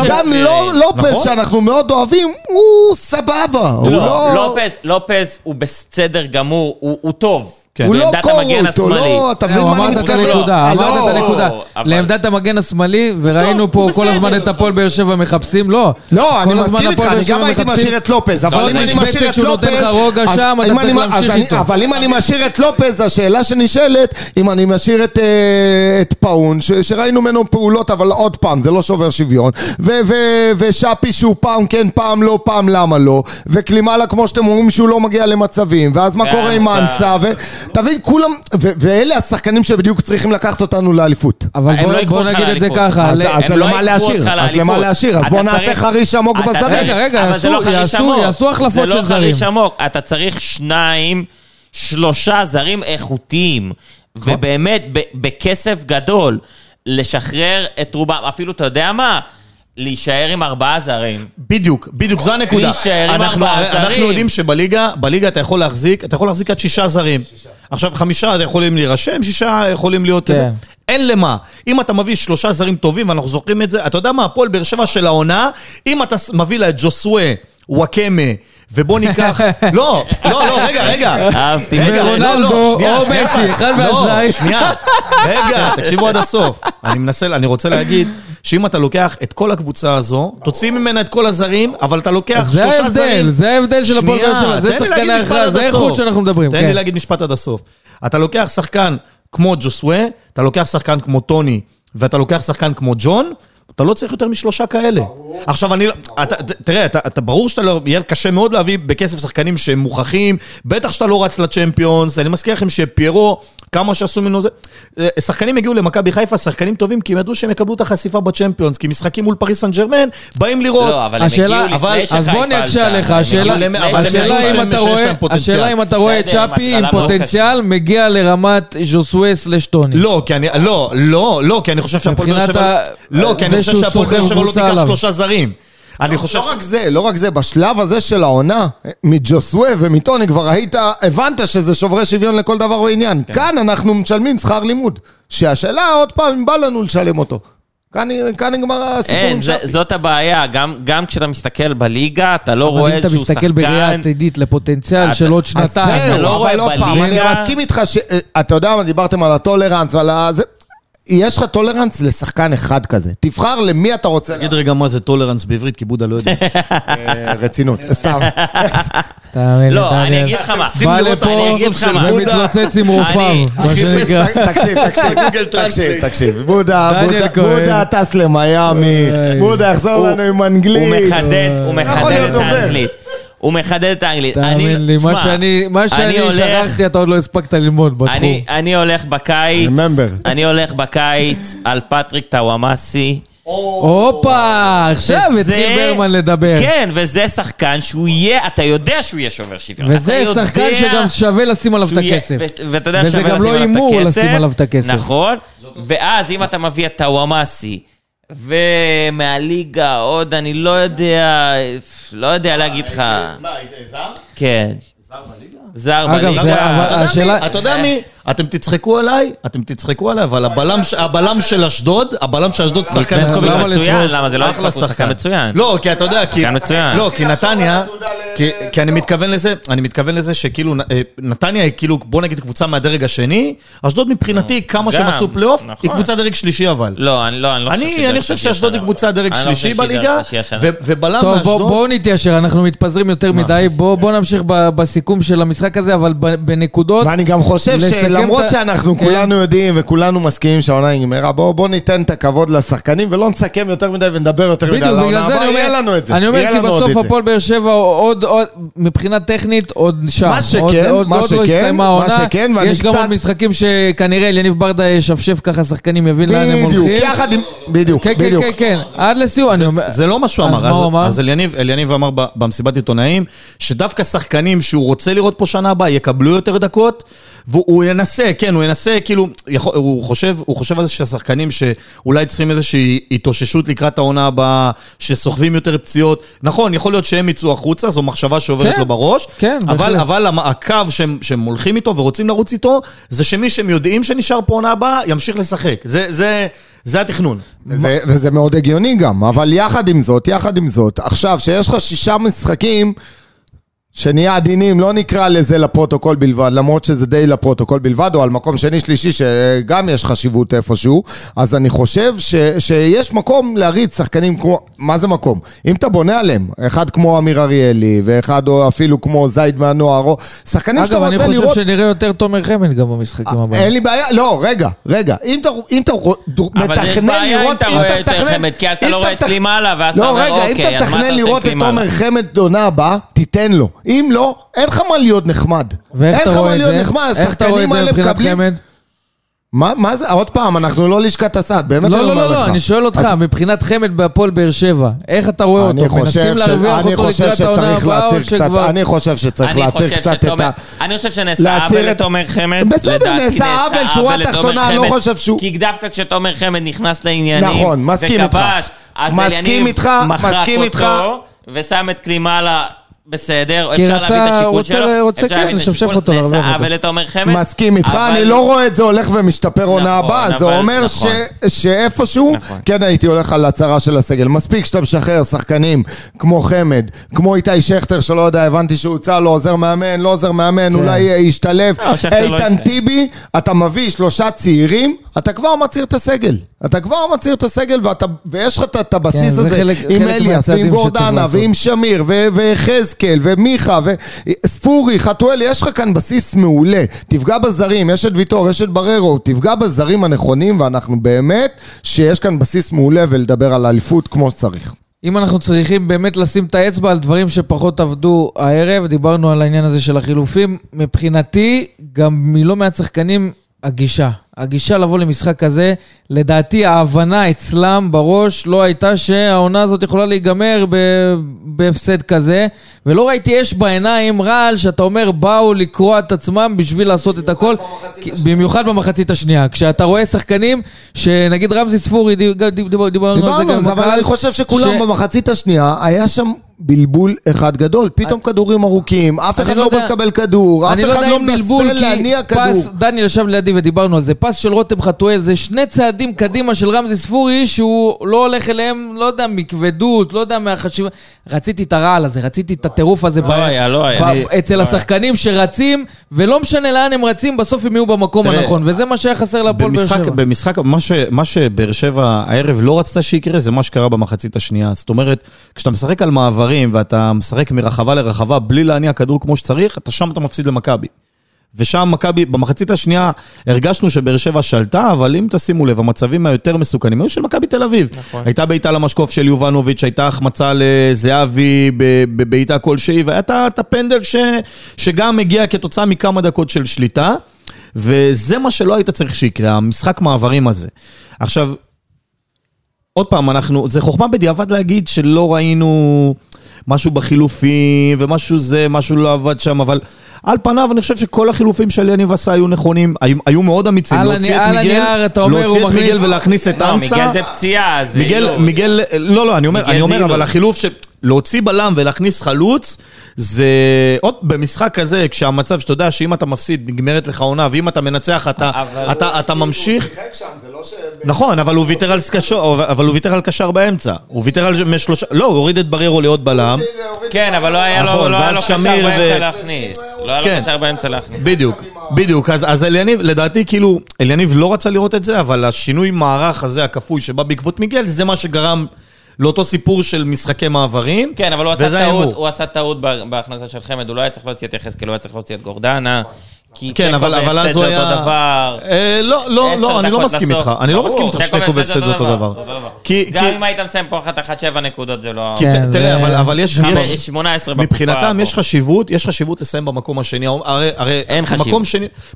גם. לא- לופס נכון. שאנחנו מאוד אוהבים, הוא סבבה. לא, לא... לופז, לופז הוא בסדר גמור, הוא טוב. כן. הוא לא קורות, הוא. לא... אתה מבין הוא מה אני אמרת את מתכוון? הנקודה, אה, אמרת לא, את הנקודה. אבל- לעמדת המגן השמאלי, וראינו פה כל. הזמן את הפועל באר שבע מחפשים, לא. לא, אני מסכים איתך, אני גם הייתי משאיר את לופז, אבל אם אני משאיר את לופז... לך רוגע אז- שם, אתה אם צריך אני- להמשיך אז אני- איתו. אבל אם אני משאיר את לופז, השאלה שנשאלת, אם אני משאיר את, אה, פאון, שראינו ממנו פעולות, אבל עוד פעם, זה לא שובר שוויון, ו- ו- ושאפי שהוא פעם כן, פעם לא, פעם למה לא, וקלימאלה, כמו שאתם אומרים, שהוא לא מגיע למצבים, ואז מה קורה עם ואנסה. האנסה, ותבין, כולם, ו- ואלה השחקנים שבדיוק צריכים לקחת אותנו לאליפות. אבל הם בוא- לא ייקחו בוא אותך נגיד את זה לאליפות. ככה. אז- ל- אז הם זה לא למה ייקחו להשאיר? אז לאליפות. למה להשאיר? אז אתה בוא נעשה צריך- חריש עמוק אתה בזרים. צריך- רגע, רגע, אבל זה לא יעשו- חריש יעשו- עמוק. יעשו החלפות זה לא של זרים. חריש עמוק, אתה צריך שניים, שלושה זרים איכותיים, ובאמת ב- בכסף גדול, לשחרר את רובם, אפילו אתה יודע מה? להישאר עם ארבעה זרים. בדיוק, בדיוק, זו הנקודה. להישאר עם אנחנו- ארבעה אנחנו זרים. יודעים שבליגה, בליגה אתה יכול להחזיק, אתה יכול להחזיק עד שישה זרים. עכשיו, חמישה יכולים להירשם, שישה יכולים להיות... כן. איזה- אין למה. אם אתה מביא שלושה זרים טובים, ואנחנו זוכרים את זה, אתה יודע מה, הפועל באר שבע של העונה, אם אתה מביא לה את ג'וסווה, וואקמה, ובוא ניקח... <laughs> לא, לא, לא, רגע, רגע. אהבתי. לא, לא, ורונלדו או. מסי, אחד לא, מהשניים. שנייה, רגע, תקשיבו עד הסוף. אני מנסה, אני רוצה להגיד שאם אתה לוקח את כל הקבוצה הזו, תוציא ממנה את כל הזרים, אבל אתה לוקח זה שלושה זרים... ההבדל, זה ההבדל של הפועל באר שבע, זה משפט ההכרעה, זה. איכות שאנחנו מדברים, תן כן. לי להגיד משפט עד הסוף. אתה לוקח שחקן כמו ג'וסווה, אתה לוקח שחקן כמו טוני, ואתה לוקח שחקן כמו ג'ון, אתה לא צריך יותר משלושה כאלה. עכשיו, אני לא... אתה, תראה, אתה, אתה ברור שאתה לא... יהיה קשה מאוד להביא בכסף שחקנים שהם מוכחים, בטח שאתה לא רץ לצ'מפיונס, אני מזכיר לכם שפיירו, כמה שעשו ממנו זה... אה, שחקנים הגיעו למכבי חיפה, שחקנים טובים, כי הם ידעו שהם יקבלו את החשיפה בצ'מפיונס, כי משחקים מול פריס סן ג'רמן, באים לראות. לא, אבל הם השאלה- הגיעו לפני שחיפה אז בוא אני אקשה. עליך, השאלה אם אתה רואה, את צ'אפי עם מאוד פוטנציאל, מגיע לרמת ז'וסווה סלש טוני. לא, כי אני, לא, לא, לא, כי אני חושב שהפועל באר שבע... לא, כי זה אני חושב שהוא שהפועל באר סוחר שבע לא קבוצה תיקח. שלושה זרים. אני חושב... לא רק זה, לא רק זה, בשלב הזה של העונה, מג'וסווה ומטוני כבר היית, הבנת שזה שוברי שוויון לכל דבר ועניין. כאן אנחנו משלמים שכר לימוד. שהשאלה עוד פעם אם בא לנו לשלם אותו. כאן, כאן נגמר הסיפור אין, עם זה-. זאת הבעיה, גם, גם כשאתה מסתכל בליגה, אתה לא אבל רואה אם אתה איזשהו מסתכל בראייה שחקן... עתידית לפוטנציאל אתה- של עוד שנתיים. אתה לא רואה אבל עוד פעם, אני בליגה- מסכים איתך ש... אתה יודע מה, דיברתם על ה tolerance ועל ה... זה... יש לך tolerance לשחקן אחד כזה. תבחר למי אתה רוצה... תגיד רגע מה זה tolerance בעברית, כי בודה לא יודע. אה, רצינות, סתם. לא, אני. אגיד לך מה. בא אני לפה. ומתלוצץ עם רופאיו, אני- מה שנקרא. תקשיב, תקשיב, תקשיב, תקשיב. בודה, בודה- טס למיאמי. בודה יחזור הוא- לנו עם הוא אנגלית. מחדד, הוא מחדד את. האנגלית. הוא מחדד את האנגלית. אני- תאמין לי, מה שאני מה שכחתי, אתה עוד לא הספקת ללמוד בתחום. אני, אני הולך בקיץ, Remember. אני הולך בקיץ על פטריק טאוואמאסי. הופה, עכשיו וזה- התחיל ברמן לדבר. כן, וזה שחקן שהוא יהיה, אתה יודע שהוא יהיה שובר שוויון. וזה שחקן שגם שווה לשים עליו את הכסף. ואתה יודע וזה שווה גם לשים לא עליו את הימור הכסף. לשים עליו את הכסף. נכון, ואז אם אתה מביא את טאוואמאסי, ומהליגה עוד, אני לא יודע, לא יודע להגיד לך. מה, זר? כן. זר בליגה. אתה יודע השאלה- מי? אתה יודע מי? אתם תצחקו עליי, אתם תצחקו עליי, אבל הבלם של אשדוד, הבלם של אשדוד שחקן מצוין. למה זה לא אחלה יצחק, הוא שחקן מצוין. לא, כי אתה יודע, כי... שחקן מצוין. לא, כי נתניה, כי- אני מתכוון לזה, אני מתכוון לזה שכאילו, אה, נתניה היא כאילו, בוא נגיד קבוצה מהדרג השני, אשדוד מבחינתי, כמה שהם עשו פלייאוף, נכון. היא קבוצה דרג שלישי אבל. לא, אני לא, לא חושב שהיא אני חושב שאשדוד היא. קבוצה דרג לא שלישי בליגה, ובלם טוב, מאשדוד... בואו נתיישר, אנחנו מתפזרים יותר מדי, בואו נמשיך בסיכום של המשחק הזה, אבל בנקודות. ואני גם חושב שלמרות שאנחנו כן. כולנו יודעים וכולנו מסכימים שהעונה נגמרה, בואו בוא ניתן את הכבוד לשחקנים ולא נסכם יותר מדי ונדבר יותר מדי בדיוק, על העונה הבאה, יהיה אומר, לנו את זה. אני אומר כי בסוף. הפועל באר שבע עוד, עוד, מבחינה טכנית עוד שם. מה שכן, מה עוד לא שכן, מה. שכן, ואני יש גם קצת- עוד משחקים שכנראה אליניב ברדה ישפשף ככה שחקנים, יבין לאן הם בדיוק, הולכים. יחד עם... בדיוק, כן, כן, בדיוק. כן, כן, עד לסיום, אני אומר... זה לא מה שהוא אז אמר. מה הוא אמר? אז אליניב, אמר במסיבת עיתונאים, שדווקא שחקנים שהוא רוצה לראות פה שנה הבאה יקבלו יותר דקות, והוא ינסה, כן, הוא ינסה, כאילו, יכול, הוא, חושב, הוא חושב על זה שהשחקנים שאולי צריכים איזושהי התאוששות לקראת העונה הבאה, שסוחבים יותר פציעות. נכון, יכול להיות שהם יצאו החוצה, זו מחשבה שעוברת כן, לו בראש, כן, אבל. אבל הקו שהם, שהם הולכים איתו ורוצים לרוץ איתו, זה שמי שהם יודעים שנשאר פה עונה הבאה, ימשיך לשחק. זה, זה, זה התכנון. וזה, וזה מאוד הגיוני גם, אבל יחד עם זאת, יחד עם זאת, עכשיו שיש לך שישה משחקים, שנהיה עדינים, לא נקרא לזה לפרוטוקול בלבד, למרות שזה די לפרוטוקול בלבד, או על מקום שני שלישי שגם יש חשיבות איפשהו, אז אני חושב ש, שיש מקום להריץ שחקנים כמו, מה זה מקום? אם אתה בונה עליהם, אחד כמו אמיר אריאלי, ואחד או אפילו כמו זייד מהנוער, או שחקנים שאתה אגב, אני רוצה חושב לראות... שנראה יותר תומר חמד גם במשחקים הבאים. אין לי בעיה, לא, רגע, רגע, אם אתה, אם אתה אבל יש מתכנן בעיה אם לראות, אתה רואה יותר חמד, כי אז אתה לא רואה את קלימאלה, ואז אתה לא, אומר, רגע, אם אוקיי, אתה אז מה אתה מתכנן עושה עם לראות את קלימאלה? תיתן לו. אם לא, אין לך מה להיות נחמד. ואיך אין אתה לך רואה מה את להיות זה? נחמד, איך אתה רואה את השחקנים זה האלה מבחינת מקבלים... חמד? מה מה זה? עוד פעם, אנחנו לא לשכת הסעד, באמת לא, אני לא, אומר לא, לא, לך. אני שואל אותך, מבחינת חמד בהפועל באר שבע, איך אתה רואה אני אותו? חושב מנסים ש- להרוויח אני אותו חושב לקראת העונה הבאה, או שכבר... אני חושב שצריך אני להצהיר חושב קצת את ה... אני חושב שנעשה עוול לתומר חמד. בסדר, נעשה עוול, שורה תחתונה, אני לא חושב שהוא- כי דווקא כשתומר חמד נכנס לעניינים, נכון, מסכים איתך. וכבש, אז מסכים אליניב איתך, מחק מסכים איתך. אותו, ושם את קלימאלה בסדר, כי אפשר רצה- להביא את השיקול רוצה- שלו, רוצה, אפשר כן, לשפשף אותו, נעשה אותו. חמד. מסכים איתך, אבל- אני לא רואה את זה הולך ומשתפר עונה נכון, הבאה, זה אומר ש- נכון. שאיפשהו, נכון. כן הייתי הולך על הצהרה של הסגל. מספיק שאתה משחרר שחקנים כמו חמד, כמו איתי שכטר, שלא יודע, הבנתי שהוא הוצא, לא עוזר מאמן, לא עוזר מאמן, אולי ישתלב. לא, לא איתן. טיבי, אתה מביא שלושה צעירים, אתה כבר מצהיר את הסגל. אתה כבר מצהיר את הסגל, ואתה, ויש לך את- הבסיס כן, זה הזה חלק- עם חלק אליאס, ועם גורדנה. ועם שמיר, ויחזקאל, ומיכה, וספורי, חתואל, יש לך כאן בסיס מעולה. תפגע בזרים, יש את ויטור, יש את בררו, תפגע בזרים הנכונים, ואנחנו באמת, שיש כאן בסיס מעולה ולדבר על האליפות כמו שצריך. אם אנחנו צריכים באמת לשים את האצבע על דברים שפחות עבדו הערב, דיברנו על העניין הזה של החילופים, מבחינתי, גם מלא מעט שחקנים, הגישה. הגישה לבוא למשחק כזה, לדעתי ההבנה אצלם בראש לא הייתה שהעונה הזאת יכולה להיגמר ב- בהפסד כזה, ולא ראיתי אש בעיניים, רעל, שאתה אומר באו לקרוע את עצמם בשביל לעשות את הכל, במיוחד במחצית השנייה. כשאתה רואה שחקנים, שנגיד רמזי ספורי, דיב- דיב- דיב- דיברנו על זה דיברנו גם על זה, אבל אני חושב שכולם במחצית השנייה, היה שם בלבול אחד גדול. פתאום כדורים ארוכים, אף אני אחד לא לא בא יודע- לקבל כדור, אף אני לא אחד יודע לא אם בלבול, מנסה להניע כי כדור. פס, דניאל ישב לידי ודיברנו על זה, פס של רותם חתואל זה שני צעדים קדימה של רמזי ספורי שהוא לא הולך אליהם, לא יודע, מכבדות, לא יודע, מהחשיבה. רציתי את הרעל הזה, רציתי את הטירוף הזה. לא ב- היה, לא היה. אני- אצל לא היה. השחקנים שרצים, ולא משנה לאן הם רצים, בסוף הם יהיו במקום תראה, הנכון, וזה מה שהיה חסר להפועל באר במשחק, שבע. במשחק, מה שבאר שבע הערב לא רצתה שיקרה, זה מה שקרה במחצית השנייה. זאת אומרת, כשאתה משחק על מעברים ואתה משחק מרחבה לרחבה בלי להניע כדור כמו שצריך, אתה שם אתה מפסיד למכבי. ושם מכבי, במחצית השנייה הרגשנו שבאר שבע שלטה, אבל אם תשימו לב, המצבים היותר מסוכנים היו של מכבי תל אביב. נכון. הייתה בעיטה למשקוף של יובנוביץ', הייתה החמצה לזהבי בבעיטה כלשהי, והיה את ה- את הפנדל ש, שגם הגיע כתוצאה מכמה דקות של שליטה, וזה מה שלא היית צריך שיקרה, המשחק מעברים הזה. עכשיו, עוד פעם, אנחנו, זה חוכמה בדיעבד להגיד שלא ראינו משהו בחילופים, ומשהו זה, משהו לא עבד שם, אבל על פניו אני חושב שכל החילופים של יניב עשה היו נכונים, היו, היו מאוד אמיצים, על להוציא את מיגל, הנייר אתה אומר, להוציא הוא את מיגל מכניס- ולהכניס את לא, אנסה. מיגל זה פציעה, זה מיגל, אילוץ. מיגל, לא, לא, אני אומר, מיגל אני זה אומר, אבל אילוץ. החילוף של... להוציא בלם ולהכניס חלוץ, זה עוד במשחק כזה, כשהמצב שאתה יודע שאם אתה מפסיד, נגמרת לך עונה, ואם אתה מנצח, אתה, אבל אתה, אתה ממשיך. נכון, אבל הוא ויתר על קשר, אבל הוא ויתר על קשר באמצע. הוא ויתר על משלושה, לא, הוא הוריד את בררו לעוד בלם. כן, אבל לא היה לו נכון, לא קשר באמצע להכניס. לא היה כן. לו קשר באמצע להכניס. בדיוק, בדיוק. אז, אליניב, לדעתי, כאילו, אליניב לא רצה לראות את זה, אבל השינוי מערך הזה, הכפוי, שבא בעקבות מיגל, זה מה שגרם לאותו סיפור של משחקי מעברים. כן, אבל הוא עשה טעות. הוא עשה טעות בהכנסה של חמד, הוא לא היה צריך להוציא את יחזקאל, הוא היה צריך להוציא את גורדנה. כי כן, תיקו אבל, אבל והפסד אז הוא זה היה... אותו דבר. אה, לא, לא, לא, אני לא מסכים. איתך. אני לא מסכים איתך תיקו שתיקו והפסד זה אותו דבר. גם אם היית מסיים פה אחת אחת שבע נקודות, זה לא... כן, תראה, אבל, יש... כמה? יש- 18 בקופה. מבחינתם יש. חשיבות, יש חשיבות לסיים במקום השני. הרי, אין חשיבות.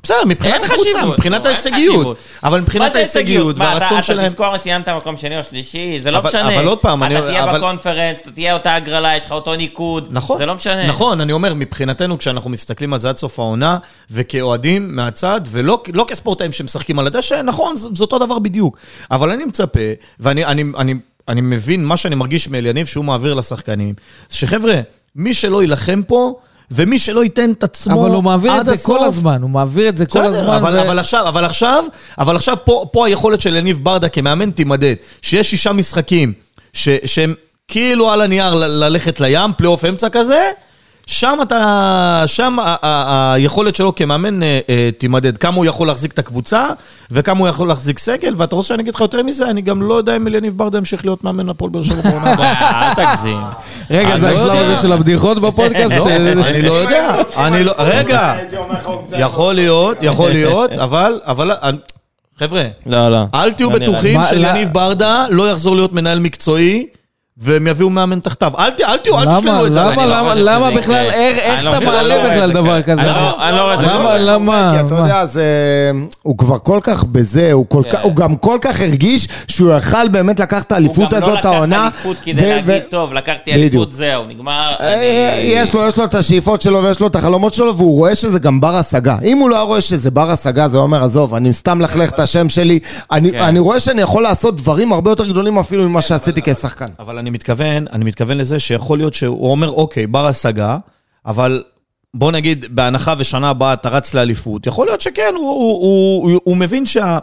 בסדר, מבחינת הקבוצה. מבחינת לא, ההישגיות. אבל מה מבחינת זה ההישגיות מה, אתה- והרצון שלהם... אתה תזכור אם סיימת מקום שני או שלישי, זה לא משנה. אבל עוד פעם, אני- אתה תהיה בקונפרנס, אתה תהיה אותה הגרלה, יש לך אותו ניקוד. נכון. זה לא משנה. נכון, אני אומר, מבחינתנו, כשאנחנו מסתכלים על זה עד סוף העונה, וכאוהדים מהצד, ולא לא כספורטאים שמשחקים על הדשא, נכון, זה, זה אותו דבר בדיוק. אבל אני מצפה, ואני אני, אני, אני מבין מה שאני מרגיש מאליניב שהוא מעביר לשחקנים, שחבר'ה, מי שלא יילחם פה, ומי שלא ייתן את עצמו אבל הוא מעביר את עד זה הסוף, כל הזמן, הוא מעביר את זה כל בסדר, הזמן. אבל, ו- אבל עכשיו, אבל עכשיו, אבל עכשיו פה, פה היכולת של אליניב ברדה כמאמן תימדד. שיש שישה משחקים ש, שהם כאילו על הנייר ללכת לים, פלייאוף אמצע כזה, שם אתה, שם היכולת שלו כמאמן אה, אה, תימדד. כמה הוא יכול להחזיק את הקבוצה, וכמה הוא יכול להחזיק סגל, ואתה רוצה שאני אגיד לך יותר מזה, אני גם לא יודע אם אליניב ברדה ימשיך להיות מאמן הפועל באר שבע בעונה הבאה. <laughs> אל תגזים. רגע, זה לא השלב. הזה של הבדיחות בפודקאסט? <laughs> לא, אני לא יודע, אני לא, רגע, יכול להיות, יכול להיות, אבל, אבל, חבר'ה, לא, לא. אל תהיו לא. בטוחים שיניב ברדה לא יחזור להיות מנהל מקצועי, והם יביאו מאמן תחתיו. אל תשללו את זה. למה, לא למה, למה בכלל. איך לא אתה מעלה לא בכלל דבר זה. כזה? אני לא- לא רואה את זה. למה, למה? כי אתה? יודע, זה... הוא כבר כל כך בזה, הוא, כן. הוא גם כל כך הרגיש שהוא יכל באמת לקחת את האליפות הזאת, הוא גם העונה. לא לקח אליפות כדי להגיד, טוב, לקחתי. אליפות, זהו, נגמר. אה, אני- יש לו, יש לו את השאיפות שלו ויש לו את החלומות שלו והוא רואה שזה גם בר השגה. אם הוא לא היה רואה שזה בר השגה, זה אומר, עזוב, אני סתם לכלך את השם שלי. אני, כן. אני רואה שאני יכול לעשות דברים הרבה יותר גדולים אפילו ממה שעשיתי כשחקן. אבל אני מתכוון, אני מתכוון לזה שיכול להיות שהוא אומר, אוקיי, בר השגה, אבל בוא נגיד, בהנחה ושנה הבאה אתה רץ לאליפות, יכול להיות שכן, הוא, הוא, הוא, הוא, הוא מבין שה,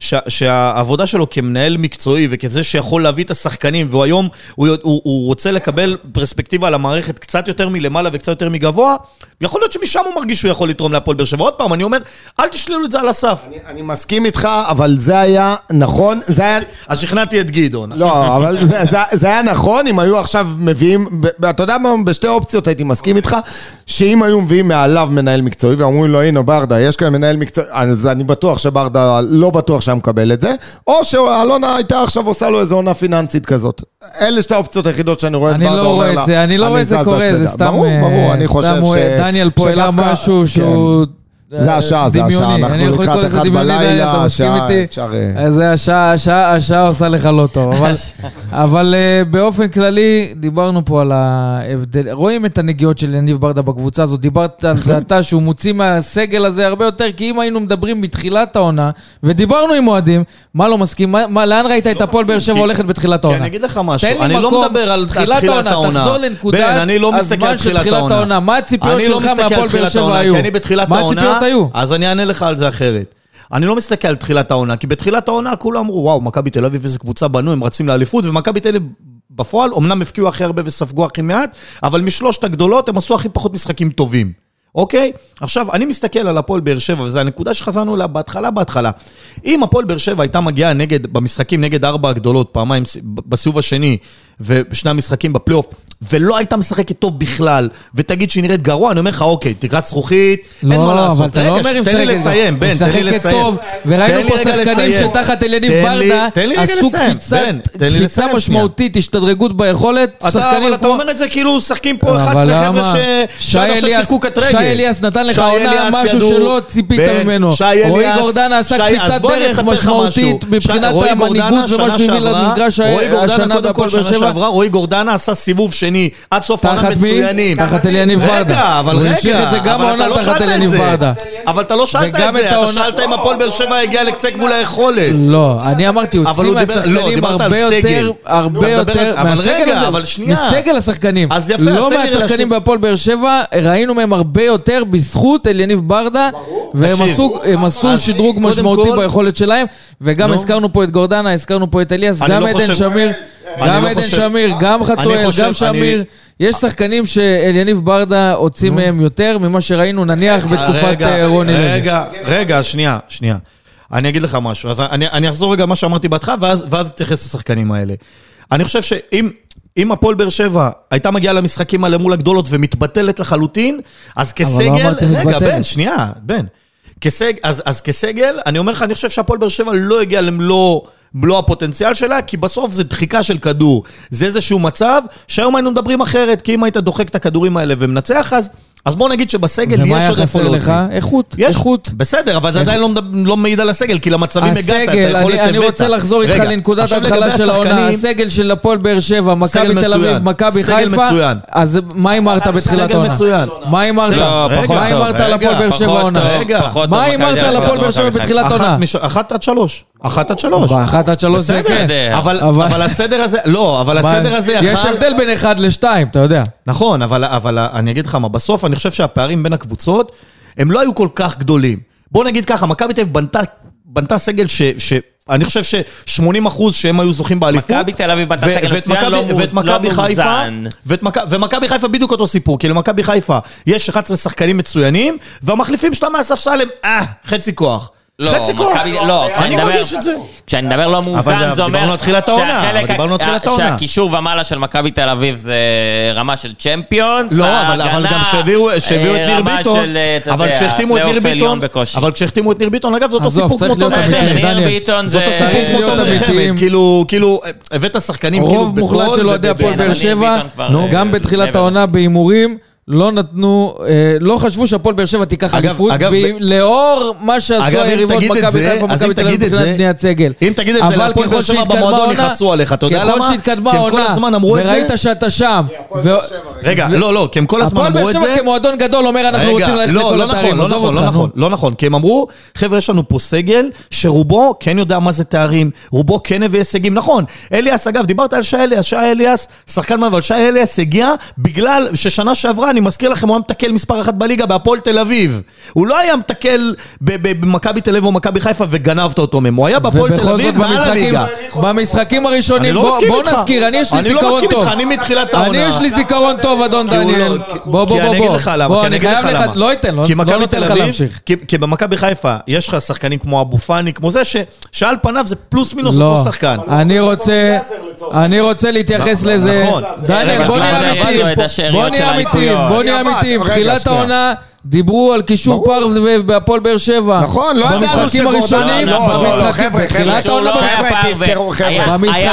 שה, שהעבודה שלו כמנהל מקצועי וכזה שיכול להביא את השחקנים, והוא היום, הוא, הוא, הוא רוצה לקבל פרספקטיבה על המערכת קצת יותר מלמעלה וקצת יותר מגבוה, יכול להיות שמשם הוא מרגיש שהוא יכול לתרום להפועל באר שבע. עוד פעם, אני אומר, אל תשללו את זה על הסף. אני, אני מסכים איתך, אבל זה היה נכון, זה היה... אז שכנעתי את גדעון. לא, אבל זה, זה, זה היה נכון אם היו עכשיו מביאים, אתה יודע מה, בשתי אופציות הייתי מסכים איתך, שאם היו מביאים מעליו מנהל מקצועי ואומרים לו, הנה ברדה, יש כאן מנהל מקצועי, אז אני בטוח שברדה לא בטוח שהיה מקבל את זה, או שאלונה הייתה עכשיו עושה לו איזו עונה פיננסית כזאת. אלה שתי האופציות היחידות שאני רואה את אני לא אומר רואה את זה, אני לא רואה את זה קורה, זה. סתם... ברור, אה, ברור, אני סתם חושב הוא- ש... דניאל פה העלה משהו כן. שהוא... זה השעה, זה השעה. אנחנו לקראת אחד בלילה, השעה? אפשר, אה, אז זה השעה, השעה, השעה עושה לך לא טוב. אבל, <laughs> אבל אה, באופן כללי, דיברנו פה על ההבדל. רואים את הנגיעות של יניב ברדה בקבוצה הזאת. דיברת על זה <laughs> אתה, שהוא מוציא מהסגל הזה הרבה יותר, כי אם היינו מדברים בתחילת העונה, ודיברנו עם אוהדים, מה לא מסכים? מה, מה, לאן ראית את הפועל באר שבע כי- הולכת בתחילת כי העונה? אני אגיד לך משהו, אני לא מדבר על תחילת העונה. תחזור לנקודת לא הזמן של תחילת העונה. מה הציפיות אני לא שלך מסתכל על מהפועל באר תחילת שבע העונה, היו? כי אני בתחילת העונה, הציפיות היו? אז אני אענה לך על זה אחרת. אני לא מסתכל על תחילת העונה, כי בתחילת העונה כולם אמרו, וואו, מכבי תל אביב איזה קבוצה בנו, הם רצים לאליפות, ומכבי תל אביב בפועל, אמנם הפקיעו הכי הרבה וספגו הכי מעט, אבל משלושת הגדולות הם עשו הכי פחות משחקים טובים. אוקיי? עכשיו, אני מסתכל על הפועל באר שבע, וזו הנקודה שחזרנו אליה בהתחלה, בהתחלה. אם הפועל באר שבע הייתה מגיעה נגד, במשחקים נגד ארבע הגדולות, פעמיים בסיבוב השני, ובשני המשחקים בפלייאוף, ולא הייתה משחקת טוב בכלל, ותגיד שהיא נראית גרוע, אני אומר לך, אוקיי, תקרת זכוכית, אין לא, מה לעשות. אבל אתה לא תן לי לסיים. בן, תן לי לסיים. טוב, וראינו פה שחקנים. שתחת אליניב ברדה עשו קפיצה. משמעותית, השתדרגות ביכולת. אתה, אבל אתה כמו- אומר את זה כאילו משחקים פה אבל 11 למה? חבר'ה שעד עכשיו שיחקו קט רגל. שי אליאס נתן לך עונה משהו שלא ציפית ממנו. רועי גורדנה עשה קפיצת דרך משמעותית. מבחינת המנהיגות ומה שהוא הביא למגרש השנה בהפועל באר שבע. רועי גורדנה עשה סיבוב שני עד סוף העונה תחת מי? מצוינים. תחת אליניב ברדה. רגע, אבל הוא רגע. המשיך את זה גם אבל העונה לא תחת שאלת את אליניב זה. ברדה. אבל אתה לא שאלת וגם את זה, את אתה העונה- שאלת אם הפועל באר שבע הגיע לקצה גבול היכולת. לא, אני אמרתי, הוא אבל הוציא הוא דיבר- לא, מהשחקנים דיברת על הרבה סגל. יותר, הרבה מדבר יותר, אבל רגע, הזה, אבל שנייה. מסגל השחקנים. אז יפה, לא מהשחקנים בהפועל באר שבע, ראינו מהם הרבה יותר בזכות אליניב ברדה, והם תקשיב. עשו- הם עשו אז שדרוג קודם משמעותי כל- ביכולת שלהם, וגם נו. הזכרנו פה את גורדנה, הזכרנו פה את אליאס, אני גם לא עדן חושב- שמיר, גם לא עדן שמיר, גם חתואל, גם שמיר. יש שחקנים שאליניב ברדה הוציא מהם יותר ממה שראינו נניח בתקופת רגע, אה, רוני לוי. רגע, רגע, שנייה, שנייה. אני אגיד לך משהו, אז אני, אני אחזור רגע מה שאמרתי בהתחלה, ואז, אתייחס לשחקנים האלה. אני חושב שאם אם הפועל באר שבע הייתה מגיעה למשחקים האלה מול הגדולות ומתבטלת לחלוטין, אז כסגל... לא אמרתי רגע, מתבטלת. בן, שנייה, בן. כסג, אז, אז כסגל, אני אומר לך, אני חושב שהפועל באר שבע לא הגיע למלוא... מלוא הפוטנציאל שלה, כי בסוף זה דחיקה של כדור. זה איזשהו מצב שהיום היינו מדברים אחרת, כי אם היית דוחק את הכדורים האלה ומנצח, אז, אז בוא נגיד שבסגל ומה יש היה עוד איפה חסר להוציא. לך? איכות, יש, איכות. בסדר, אבל זה עדיין לא, לא מעיד על הסגל, כי למצבים הגעת, את הסגל, היכולת אני, אני הבאת. רוצה לחזור איתך לנקודת ההתחלה של העונה, הסגל של הפועל באר שבע, מכבי סגל תל אביב. מכבי סגל חיפה, מצוין. אז מה הימרת בתחילת סגל העונה? מצוין. מה הימרת? מה. הימרת על הפועל באר שבע העונה? מה הימרת על הפועל באר שבע. בתחילת אחת, עונה? מש... אחת עד שלוש. אחת עד שלוש. באחת עד שלוש זה כן. בסדר. אבל, אבל- אבל הסדר הזה, לא, אבל מה- הסדר הזה יש יכל... הבדל בין אחד לשתיים, אתה יודע. נכון, אבל, אבל אני אגיד לך מה, בסוף אני חושב שהפערים בין הקבוצות, הם לא היו כל כך גדולים. בוא נגיד ככה, מכבי תל אביב בנתה, בנתה סגל ש... ש... אני חושב ש-80 אחוז שהם היו זוכים באליפות. מכבי תל אביב בנתה ו- סגל ואת מצוין, מכבי- לא ואת מאוז- לא מכבי חיפה, מאוזן. ואת מכ- ומכבי חיפה בדיוק אותו סיפור, כי למכבי חיפה יש 11 שחקנים מצוינים, והמחליפים שלה מהספסל הם, אה, חצי כוח. לא, חצי כוח. מכבי, לא, כשאני אני מדבר, מרגיש את זה. כשאני מדבר לא מאוזן, אבל זה אומר דיברנו על תחילת העונה, אבל דיברנו על ה- תחילת העונה. שהקישור ומעלה של מכבי תל אביב זה רמה של צ'מפיונס, לא, אבל, אבל גם שהביאו שהביאו את אה, ניר רמה ביטון, של, אה, אתה אבל יודע, כשהחתימו את ניר ביטון. אבל כשהחתימו את ניר ביטון, אגב, זה אותו סיפור כמו תומר. ניר. ביטון זה זה... אותו סיפור כמו אמיתיים. חמד, כאילו, כאילו, הבאת שחקנים כאילו רוב מוחלט של אוהדי הפועל באר ניר שבע, אה, גם בתחילת. העונה בהימורים, לא נתנו, אה, לא חשבו שהפועל באר שבע תיקח אליפות, לאור מה שעשו היריבות מכבי חיפה ומכבי תל אביב מבחינת בניית סגל. אם תגיד את זה אבל להפועל באר ככל שבע שהתקדמה במועדון העונה- יכעסו עליך, אתה יודע למה? ככל שהתקדמה העונה. וראית שאתה שם, רגע, לא, לא, כי הם כל הזמן הפועל אמרו באר את שבע זה. כמועדון גדול אומר אנחנו רוצים ללכת לא, לכל לא התארים, נכון, לא נכון, לא. נכון, לא נכון, כי הם אמרו, חבר'ה, יש לנו פה סגל שרובו כן יודע מה זה תארים, רובו כן הביא הישגים, נכון, אליאס, אגב, דיברת על שי אליאס, שי אליאס, שחקן מה, אבל שי אליאס הגיע בגלל ששנה שעברה, אני אני מזכיר לכם, הוא היה מתקל מספר אחת בליגה בהפועל תל אביב. הוא לא היה מתקל ב- ב- במכבי תל אביב או מכבי חיפה וגנבת אותו מהם, הוא היה בהפועל תל אביב מעל הליגה. במשחקים אני הראשונים, לא בוא. נזכיר, אני יש לי אני לא זיכרון מסכים טוב. איתך, אני מתחילת אני העונה. יש לי זיכרון טוב, אדון כי לא- דניאל. בוא, כי בוא, אני בוא, אגיד בוא. לך למה, בוא, כי אני אגיד לך למה. לא אתן, לא כי לא נותן לך להמשיך. כי- כי במכבי חיפה יש לך שחקנים כמו אבו פאני, כמו זה, שעל פניו זה פלוס מינוס אותו שחקן. אני רוצה, אני רוצה להתייחס לזה. נכון. דניאל, בוא נהיה השאריות בוא נהיה האליפויות. בוא נהיה אמיתיים. תחילת. העונה דיברו על קישור ברור. פר בהפועל באר שבע. נכון, לא ידענו במשחקים הראשונים, לא, לא, לא, בתחילת חבר'ה, העונה, לא חבר'ה, תזכרו, חבר'ה. היה- עומס, היה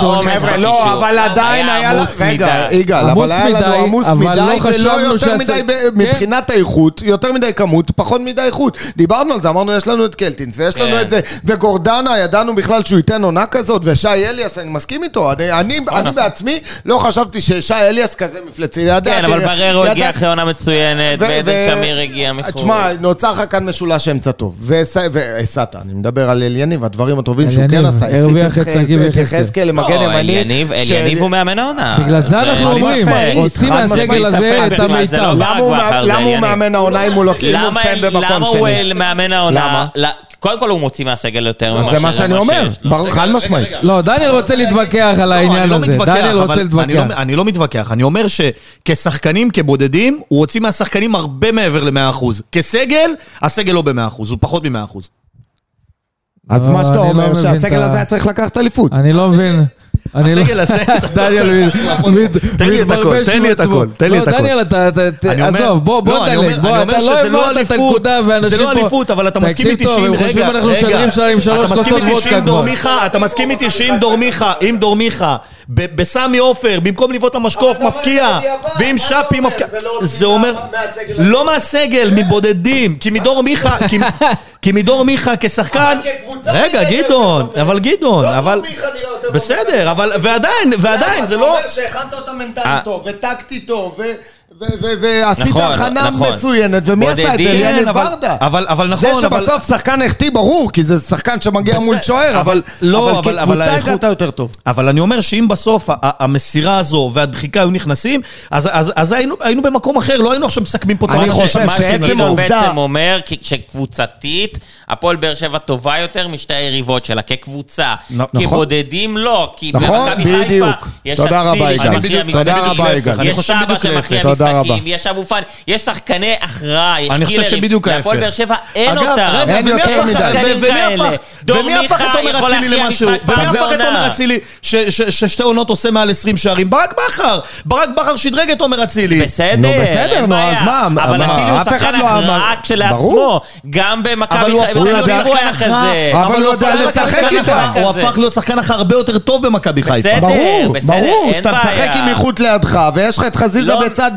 עומס חבר'ה, לא, בקישור. אבל עדיין היה רגע. יגאל, אבל היה לנו עמוס מדי, לא ולא יותר מדי, כן. מבחינת האיכות, יותר מדי כמות, פחות מדי איכות. דיברנו על זה, אמרנו, יש לנו את קלטינס, ויש לנו כן. את זה, וגורדנה, ידענו בכלל שהוא ייתן עונה כזאת, ושי אליאס, אני מסכים איתו. אני- אני אני בעצמי לא חשבתי ששי אליאס כזה מפלצי. כן, אבל בררו הגיע אחרי עונה מצוינת, ו- ועדן ו- שמיר הגיע מחו"ל. תשמע, נוצר לך כאן משולש אמצע טוב. והסעת, אני מדבר על אליניב, הדברים הטובים שהוא כן אליניב, עשה. הרוויח את שגיב יחזקאל. יחזקאל למגן לא, ימני. אליניב, הוא מאמן העונה. בגלל זה אנחנו אומרים, חד מהסגל. הזה את המיטב. לא למה הוא. מאמן העונה אם הוא לא מסיים במקום למה הוא שני? מאמן העונה? למה? לא, קודם כל הוא מוציא מהסגל יותר ממה זה מה שאני אומר, שיש חד משמעית. לא, דניאל רוצה להתווכח על לא, העניין לא הזה. דניאל רוצה לא- להתווכח. אני לא מתווכח, אני אומר שכשחקנים, כבודדים, הוא הוציא מהשחקנים הרבה מעבר ל-100%. כסגל, הסגל לא ב-100%, הוא פחות מ-100%. אז לא, מה שאתה לא אומר, שהסגל הזה היה צריך לקחת אליפות. אני לא מבין. אני לא- הסגל הזה... דניאל מת- תן לי את הכל, מתברבש תן לי את עצמו. הכל, תן לי לא, את הכל. דניאל, אתה, עזוב, בוא, בוא לא, נדלג, בוא, אתה לא הבנת את הנקודה, ואנשים פה... זה לא אליפות, אבל אתה מסכים איתי תקשיב טוב, שאם... הם חושבים רגע, אנחנו שלהם עם שלוש אתה מסכים כוסות איתי וודקה שאם כבר. אתה מסכים איתי שאם דורמיכה, אם דורמיכה, בסמי עופר, במקום לבעוט למשקוף, מפקיע, ואם שפי מפקיע, זה אומר... לא מהסגל, מבודדים, כי מדור מיכה, כי- <laughs> כי מדור מיכה כשחקן... רגע, גדעון, אבל גדעון, אבל... בסדר, אבל... ועדיין, ועדיין, זה לא... שהכנת אותה אה. מנטלית טוב, וטקטית טוב, ועשית נכון, הכנה נכון. מצוינת, ומי עשה את זה? בודדים, אליניב אבל- ברדה. אבל- אבל זה נכון, אבל- שבסוף שחקן החטיא, ברור, כי זה שחקן שמגיע מול שוער, אבל לא, אבל אבל- אבל כקבוצה הגעת יותר טוב. אבל אני אומר שאם בסוף המסירה הזו והדחיקה היו נכנסים, אז, אז, אז היינו, היינו במקום אחר, לא היינו עכשיו מסכמים פה את אני חושב שעצם העובדה- בעצם אומר כי- שקבוצתית, הפועל באר שבע טובה יותר משתי היריבות שלה, כקבוצה. נכון. כבודדים לא, כי נכון, במכבי חיפה בדיוק. יש תודה רבה, אצילי יגאל. שמכריע תודה רבה, יגאל. אני יש חושב סבא בדיוק שמכריע להפך. משחקים. יש אבו פאני, יש שחקני הכרעה, יש אני חושב קילרים. שבדיוק להפועל ההפך. באר שבע אין אגב, אותם. אין ומי יותר מדי. ומי. הפך- את יכול אצילי למשהו? ומי הפך את. תומר אצילי ששתי עונות עושה מעל 20 שערים? ברק בכר! ברק בכר שדרג את תומר אצילי. בסדר, נו, בסדר, אין נו. אז מה, אבל אצילי הוא שחקן לא הכרעה כשלעצמו. ברור. גם במכבי חיפה. אבל הוא יודע לשחק. אחר. הוא. הפך להיות שחקן אחר הרבה יותר טוב במכבי חיפה. בסדר. ברור, בסדר, ברור, אין שאתה. משחק עם איכות לידך, ויש לך את חזיזה לא- בצד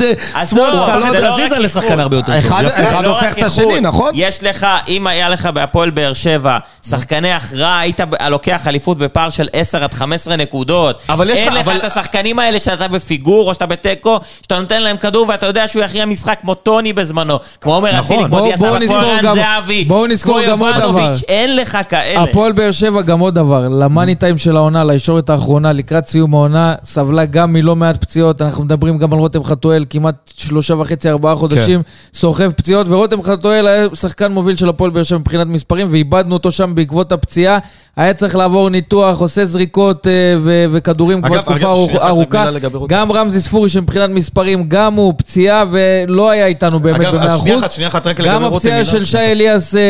שמאל, לא, שאתה לא יודע... לא חזיזה רק לשחקן איכות. הרבה יותר טוב. אחד- לא הופך את השני. נכון? יש לך, אם היה לך בהפועל באר שבע שחקני הכרעה, היית ב- לוקח אליפות בפער של 10 עד 15 נקודות. אבל יש אין לך- לך אבל- את השחקנים האלה שאתה בפיגור או שאתה בתיקו, שאתה נותן להם כדור ואתה יודע שהוא יכריע משחק כמו טוני בזמנו. כמו עומר נכון. אצילי, כמו בואו- דיאס כמו ערן גם- זהבי. בואו נזכור כמו גם עוד יובנוביץ'. דבר. אין לך כאלה. הפועל באר שבע גם עוד דבר, למאני טיים של העונה, לישורת האחרונה, לקראת סיום העונה, סבלה גם מלא מעט פציעות. אנחנו מדברים גם על רותם חתואל, כמעט שלושה וחצי, ארבעה חודשים, סוחב פציעות, ורותם חתואל היה שחקן מוביל של הפועל באר שבע מבחינת מספרים, ואיבדנו אותו שם בעקבות הפציעה. היה צריך לעבור ניתוח, עושה זריקות אה, ו- וכדורים כבר אגב, תקופה אגב, שנייה, ארוכה. גם רמזי ספורי, שמבחינת מספרים, גם הוא פציעה ולא היה איתנו באמת אגב, במאה אז שנייה אחוז. אחת, שנייה אחת, רק לגבי גם רותם, הפציעה מילה. של שי אליאס אה,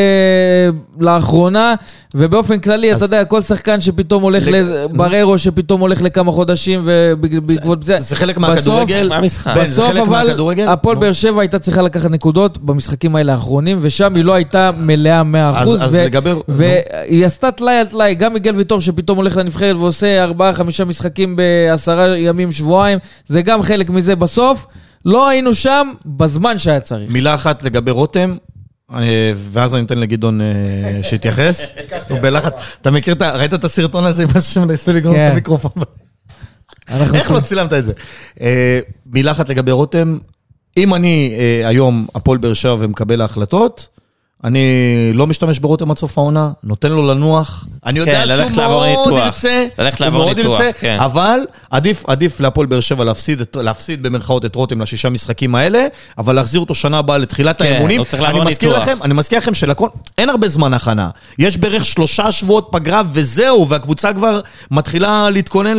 לאחרונה, ובאופן כללי, אתה יודע, כל שחקן שפתאום הולך, לג- ל- בררו שפתאום הולך לכמה חודשים ובעקבות זה... זה חלק מהכדורגל. זה בסוף אבל? הפועל. באר שבע הייתה צריכה לקחת נקודות במשחקים האלה האחרונים, ושם היא לא הייתה מלאה 100%. אז- אז ו- לגבי- והיא עשתה טלאי על טלאי, גם מיגל ויטור שפתאום הולך לנבחרת ועושה 4-5 משחקים בעשרה ימים, שבועיים, זה גם חלק מזה בסוף. לא היינו שם בזמן שהיה צריך. מילה אחת לגבי רותם, ואז אני אתן לגדעון אה, שיתייחס. הוא בלחץ. אתה מכיר. ראית את הסרטון הזה עם מה שמנסה לגרום את כן. המיקרופון? אנחנו- איך לא צילמת את זה? אה, מילה אחת לגבי רותם, אם אני אה, היום הפועל באר שבע ומקבל ההחלטות, אני לא משתמש ברותם עד סוף העונה, נותן לו לנוח. אני יודע כן, שהוא מאוד ניתוח. ירצה, ללכת הוא מאוד ניתוח, ירצה, כן. אבל עדיף, עדיף להפועל באר שבע להפסיד, להפסיד במרכאות את רותם לשישה משחקים האלה, אבל להחזיר אותו שנה הבאה לתחילת כן, האימונים. הוא צריך אני לעבור מזכיר ניתוח. לכם, אני מזכיר לכם שלכל, אין הרבה זמן הכנה. יש בערך שלושה שבועות פגרה וזהו, והקבוצה כבר מתחילה להתכונן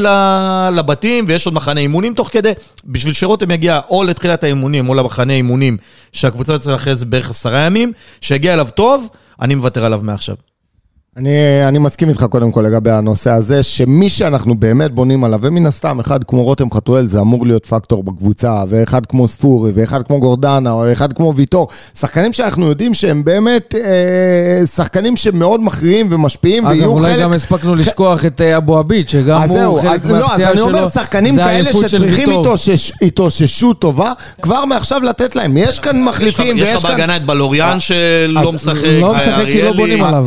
לבתים, ויש עוד מחנה אימונים תוך כדי. בשביל שרותם יגיע או לתחילת האימונים או למחנה אימונים, שהקבוצה יוצאה אחרי זה בערך עשרה ימים, שיגיע אליו טוב, אני מוותר עליו מעכשיו. אני, אני מסכים איתך קודם כל לגבי הנושא הזה, שמי שאנחנו באמת בונים עליו, ומן הסתם, אחד כמו רותם חתואל זה אמור להיות פקטור בקבוצה, ואחד כמו ספורי, ואחד כמו גורדנה, או אחד כמו ויטור, שחקנים שאנחנו יודעים שהם באמת אה, שחקנים שמאוד מכריעים ומשפיעים, אגב, ויהיו אולי חלק... גם הספקנו לשכוח את אה, אבו עביד, שגם אז הוא זהו, חלק אז, לא, אז מהפציעה אני שלו. אומר, שחקנים כאלה שצריכים התאוששות טובה, כבר מעכשיו לתת להם. יש כאן מחליפים, יש ויש לך כאן... בהגנה את בלוריאן שלא אז משחק, לא משחק כי לא. בונים עליו.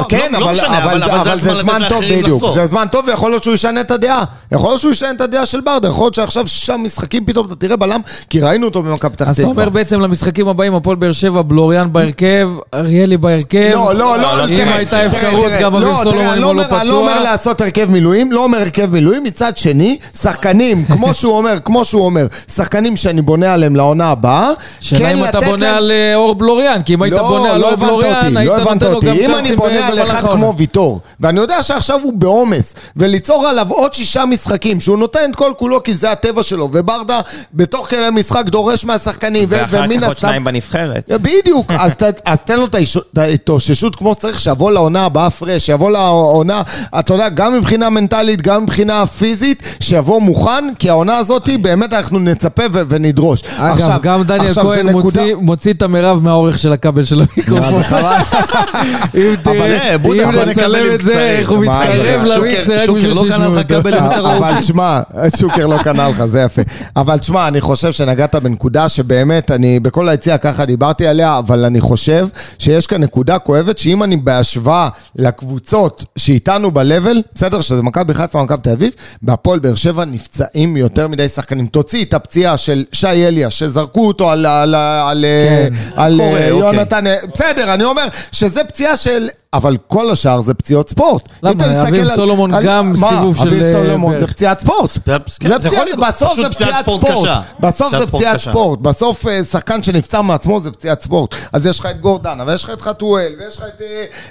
אבל, אבל- לא, כן, לא- לא אבל, משנה, אבל, אבל- אבל זה אבל זה זמן טוב, בדיוק. זה זמן טוב, ויכול להיות שהוא ישנה את הדעה. יכול להיות שהוא ישנה את הדעה של ברדה, יכול להיות שעכשיו שישה משחקים פתאום אתה תראה בלם, כי ראינו אותו במכבי פתח אז אתה תקווה. אומר בעצם למשחקים הבאים, הפועל באר שבע, בלוריאן בהרכב, אריאלי בהרכב. לא, לא, לא, אם תראה, הייתה אפשרות, גם אביב לא, סולומון אם לא הוא לא אומר- אני לא אומר פצוע. לעשות הרכב מילואים, לא אומר הרכב מילואים, מצד שני, שחקנים, <laughs> כמו שהוא אומר, כמו שהוא אומר, שחקנים שאני בונה עליהם לעונה הבאה, שאלה כן אם אתה בונה על אה, אור בלוריאן, כי אם היית לא, בונה על לא אור בלוריאן, היית לא נותן לו. גם אם צ'אנסים על אחד העונה. כמו ויטור, ואני יודע שעכשיו הוא בעומס, וליצור עליו עוד שישה משחקים, שהוא נותן את כל כולו כי זה הטבע שלו, וברדה בתוך כדי המשחק דורש מהשחקנים, ו- ואחר ומן כך עוד הסתם... שניים בנבחרת. בדיוק, <laughs> אז, ת, אז תן לו את ההתאוששות כמו שצריך, שיבוא לעונה הבאה פרש, שיבוא לעונה, אתה יודע, גם מבחינה מנטלית, גם מבחינה פיזית, שיבוא מוכן, כי העונה הזאת, באמת אנחנו נצפה ו- ונדרוש. אגב, גם דניאל עכשיו כהן נקודה- מוציא- מוציא את המרב מהאורך של הכבל של המיקרופון. אם תראה, זה, בודה, אם נצלם את זה. איך הוא מתקרב למיקסר רק בשביל לא קנה שישמעו אותו. אבל תשמע, שוקר לא קנה לך, זה יפה. אבל תשמע, אני חושב שנגעת בנקודה שבאמת, אני בכל היציאה ככה דיברתי עליה, אבל אני חושב שיש כאן נקודה כואבת, שאם אני בהשוואה לקבוצות שאיתנו ב-level, בסדר, שזה מכבי חיפה ומכבי תל אביב, בהפועל באר שבע נפצעים יותר מדי שחקנים. תוציא את הפציעה של שי אליה, שזרקו אותו על. יונתן, בסדר, אני אומר שזה פציעה של... אבל כל השאר זה פציעות ספורט. למה? אביב סולומון גם? סיבוב של, אביב אה, סולומון. זה פציעת ספורט. בסוף זה פציעת ספורט. בסוף זה ספורט פציעת. ספורט. בסוף אה, שחקן שנפצע מעצמו זה פציעת ספורט. אז יש לך את גורדנה, ויש לך את חתואל, ויש לך את,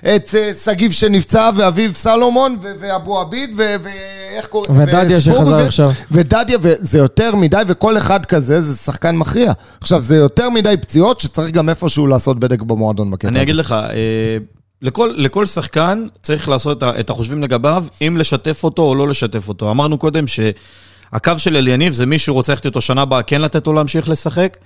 אה, את אה, שגיב שנפצע, ואביב סלומון, ו- ואבו עביד, ואיך קוראים? ודדיה שחזר עכשיו. ודדיה, וזה יותר מדי, וכל אחד כזה זה שחקן מכריע. עכשיו, זה יותר מדי פציעות שצריך גם איפשהו לעשות בדק במועדון בקטע אני הזה. אגיד לך, אה, לכל, לכל שחקן צריך לעשות את החושבים לגביו, אם לשתף אותו או לא לשתף אותו. אמרנו קודם שהקו של אליניב זה מישהו רוצה ללכת איתו שנה הבאה, כן לתת לו להמשיך לשחק,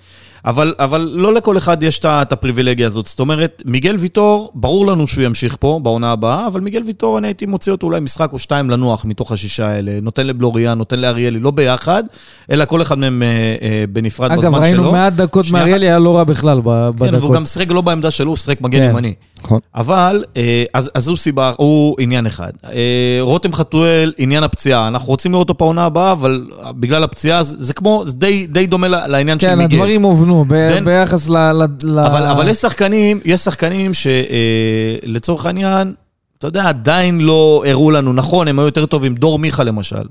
אבל, אבל לא לכל אחד יש את הפריבילגיה הזאת. זאת אומרת, מיגל ויטור, ברור לנו שהוא ימשיך פה בעונה הבאה, אבל מיגל ויטור, אני הייתי מוציא אותו אולי משחק או שתיים לנוח מתוך השישה האלה. נותן לבלוריאן, נותן לאריאלי, לא ביחד, אלא כל אחד מהם אה, אה, בנפרד אגב, בזמן שלו. ראינו מעט דקות מאריאלי, היה לא רע בכלל ב- כן, והוא בדקות. גם שיחק לא בעמדה שלו, הוא שיחק מגן כן. ימני. נכון. אבל, אה, אז, אז זו סיבה, הוא עניין אחד. אה, רותם חתואל, עניין הפציעה. אנחנו רוצים לראות אותו בעונה הבאה, אבל בגלל הפציעה, זה, זה כמו, זה די, די דומה לעניין של כן, מיגל. הדברים הובנו ב- כן. ביחס ל... ל- ל- אבל, אבל יש שחקנים, יש שחקנים שלצורך העניין, אתה יודע, עדיין לא הראו לנו, נכון, הם היו יותר טובים, דור מיכה למשל.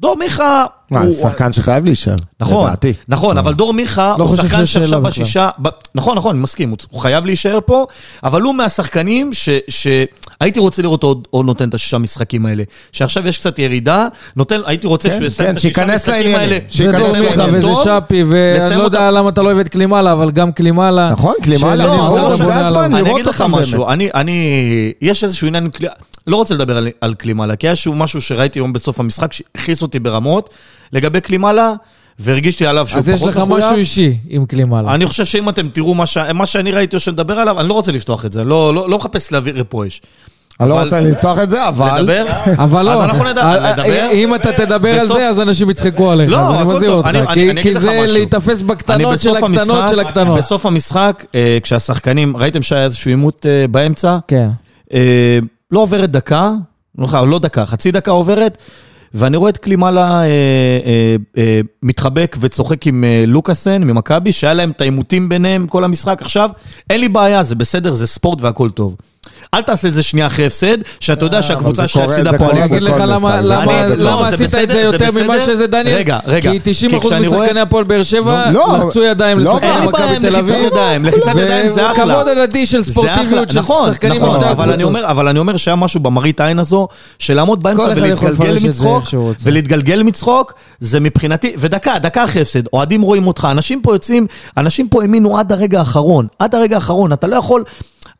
דור מיכה... מה, הוא- זה שחקן שחייב להישאר. נכון, לדעתי. נכון, אבל דור מיכה לא הוא שחקן שעכשיו. בשישה... ב- נכון, נכון, אני מסכים, הוא- הוא חייב להישאר פה, אבל הוא מהשחקנים ש- שהייתי רוצה לראות עוד עוד נותן את השישה משחקים האלה. שעכשיו יש קצת ירידה, נותן, הייתי רוצה כן, שהוא יסיים כן, את השישה שייכנס משחקים לעניינים, האלה. זה שייכנס דור לעניינים. מיכה וזה טוב, שפי, ואני לא יודע. למה אתה לא אוהב את קלימאלה, אבל גם קלימאלה... נכון, קלימאלה, של- ברור, זה הזמן. לראות אגיד לך אותם משהו, אני, יש איזשהו עניין לא רוצה לדבר על, על קלימאלה, כי היה איזשהו משהו שראיתי היום בסוף המשחק שהכעיס אותי ברמות, לגבי קלימאלה, והרגישתי עליו שהוא אז יש פחות לך מחויב. משהו אישי עם קלימאלה. אני חושב שאם אתם תראו מה, ש... מה שאני ראיתי או שנדבר עליו, אני לא רוצה לפתוח את זה, אני לא, לא, לא מחפש להביא פה אש. אני לא רוצה לפתוח את זה, אבל... לדבר? אבל לא, אז אנחנו נדע, אה, נדבר. אם אתה תדבר על זה, אז אנשים יצחקו עליך, לא, הכל מזהיר טוב. אותך. אני- כי- אני- אני כי זה משהו. להיתפס בקטנות של הקטנות של הקטנות. בסוף המשחק, אה, כשהשחקנים, ראיתם שהיה איזשהו עימות אה, באמצע? כן. אה, לא עוברת דקה, לא, לא דקה, חצי דקה עוברת, ואני רואה את קלימאלה אה, אה, אה, מתחבק וצוחק עם אה, לוקאסן ממכבי, שהיה להם את העימותים ביניהם כל המשחק. עכשיו, אין לי בעיה, זה בסדר, זה ספורט והכל טוב. אל תעשה את זה שנייה אחרי הפסד, שאתה יודע שהקבוצה זה שלה קורה- הפסידה פה אני. אגיד לך למה- לא, עשית את זה יותר ממה. שזה דניאל. רגע, רגע. כי 90% כי כשאני רואה- משחקני הפועל באר שבע לא, לחצו ידיים לא, לשחקן מכבי תל אביב. לחיצת ידיים, לחיצת ידיים זה אחלה. וכבוד הדדי של זה ספורטיביות אחלה, של נכון, שחקנים נכון, אני הקבוצות. אומר, אבל אני אומר שהיה משהו במראית העין הזו, של לעמוד באמצע ולהתגלגל מצחוק. ולהתגלגל מצחוק, זה מבחינתי, ודקה, דקה אחרי הפסד, אוהדים רואים אותך, אנשים פה יוצאים, אנשים פה האמינו עד הרגע האחרון, עד הרגע האחרון, אתה לא יכול...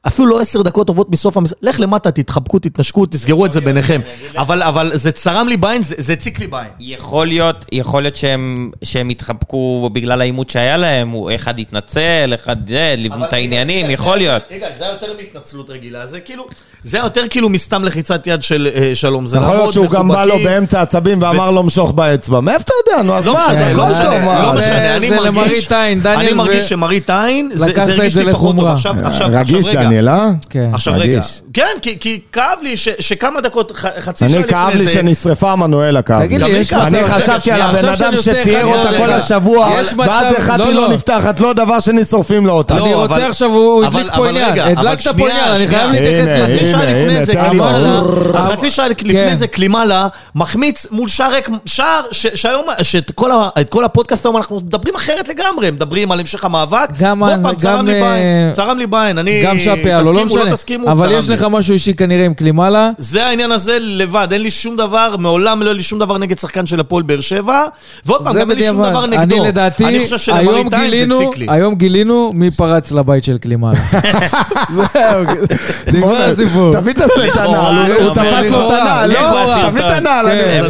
אפילו לא עשר דקות טובות מסוף המשחק, לך למטה, תתחבקו, תתנשקו, תסגרו את זה ביניכם. אבל, אבל זה צרם לי בעין, זה הציק לי בעין. יכול להיות, יכול להיות שהם, שהם התחבקו בגלל העימות שהיה להם, הוא אחד התנצל, אחד זה, לבנות את העניינים, יכול להיות. רגע, זה היה יותר מהתנצלות רגילה, זה כאילו, זה היה יותר כאילו מסתם לחיצת יד של אה, שלום. זה יכול להיות שהוא גם בא לו. באמצע עצבים ואמר לו משוך באצבע. מאיפה אתה יודע? נו, אז לא מה, זה לא הכל משנה, טוב. מה? לא משנה, אני זה מרגיש, למראית עין, דניאל, אני ו- מרגיש שמראית עין, זה הרגיש לי פחות טוב. עכשיו, עכשיו, עכשיו, רגע. דניאל, אה? כן. עכשיו רגע. כן, כי, כי כאב לי ש, שכמה דקות, ח- חצי שעה אני לפני כאב לי זה- שנשרפה המנואלה כאב תגיד לי. גם יש לי כאב. מצב... אני חשבתי שנייה, על הבן עכשיו אדם שאני עושה שצייר אותה כל. השבוע, יש מצב- ואז לא, החלטתי לא. לא נפתחת, לא דבר שנשרפים לו אותה. אני לא, רוצה אבל- עכשיו, הוא אבל- הדליק פה אבל עניין. רגע, אבל הדלקת פה שנייה, עניין, אני שנייה. חייב להתייחס הנה, לזה. חצי שעה הנה, לפני הנה, זה, תן לו. קלימאלה, אבל- חצי שעה לפני כן. זה, קלימאלה, מחמיץ מול שער ריק, שער ש- שהיום, שאת כל ה- את כל הפודקאסט היום אנחנו מדברים אחרת לגמרי, מדברים על המשך המאבק, גם- ועוד פעם, צרם לי בעין, אה, צרם לי בעין, אני, גם שפי הלו, לא תסכימו, משנה. תסכימו, אבל יש. לך משהו אישי כנראה עם קלימאלה. זה העניין הזה לבד, אין לי שום דבר, מעולם לא היה לי שום דבר נגד שחקן של הפועל באר שבע, ועוד פעם, זה גם אין לי שום. דבר נגדו. אני לדעתי, אני חושב עין זה לי. היום גילינו מי פרץ לבית של קלימאלה. <laughs> זהו, נגמר הסיפור. תביא את הנעל, הוא- תפס לו את הנעל, לא? תביא את הנעל, אני כן.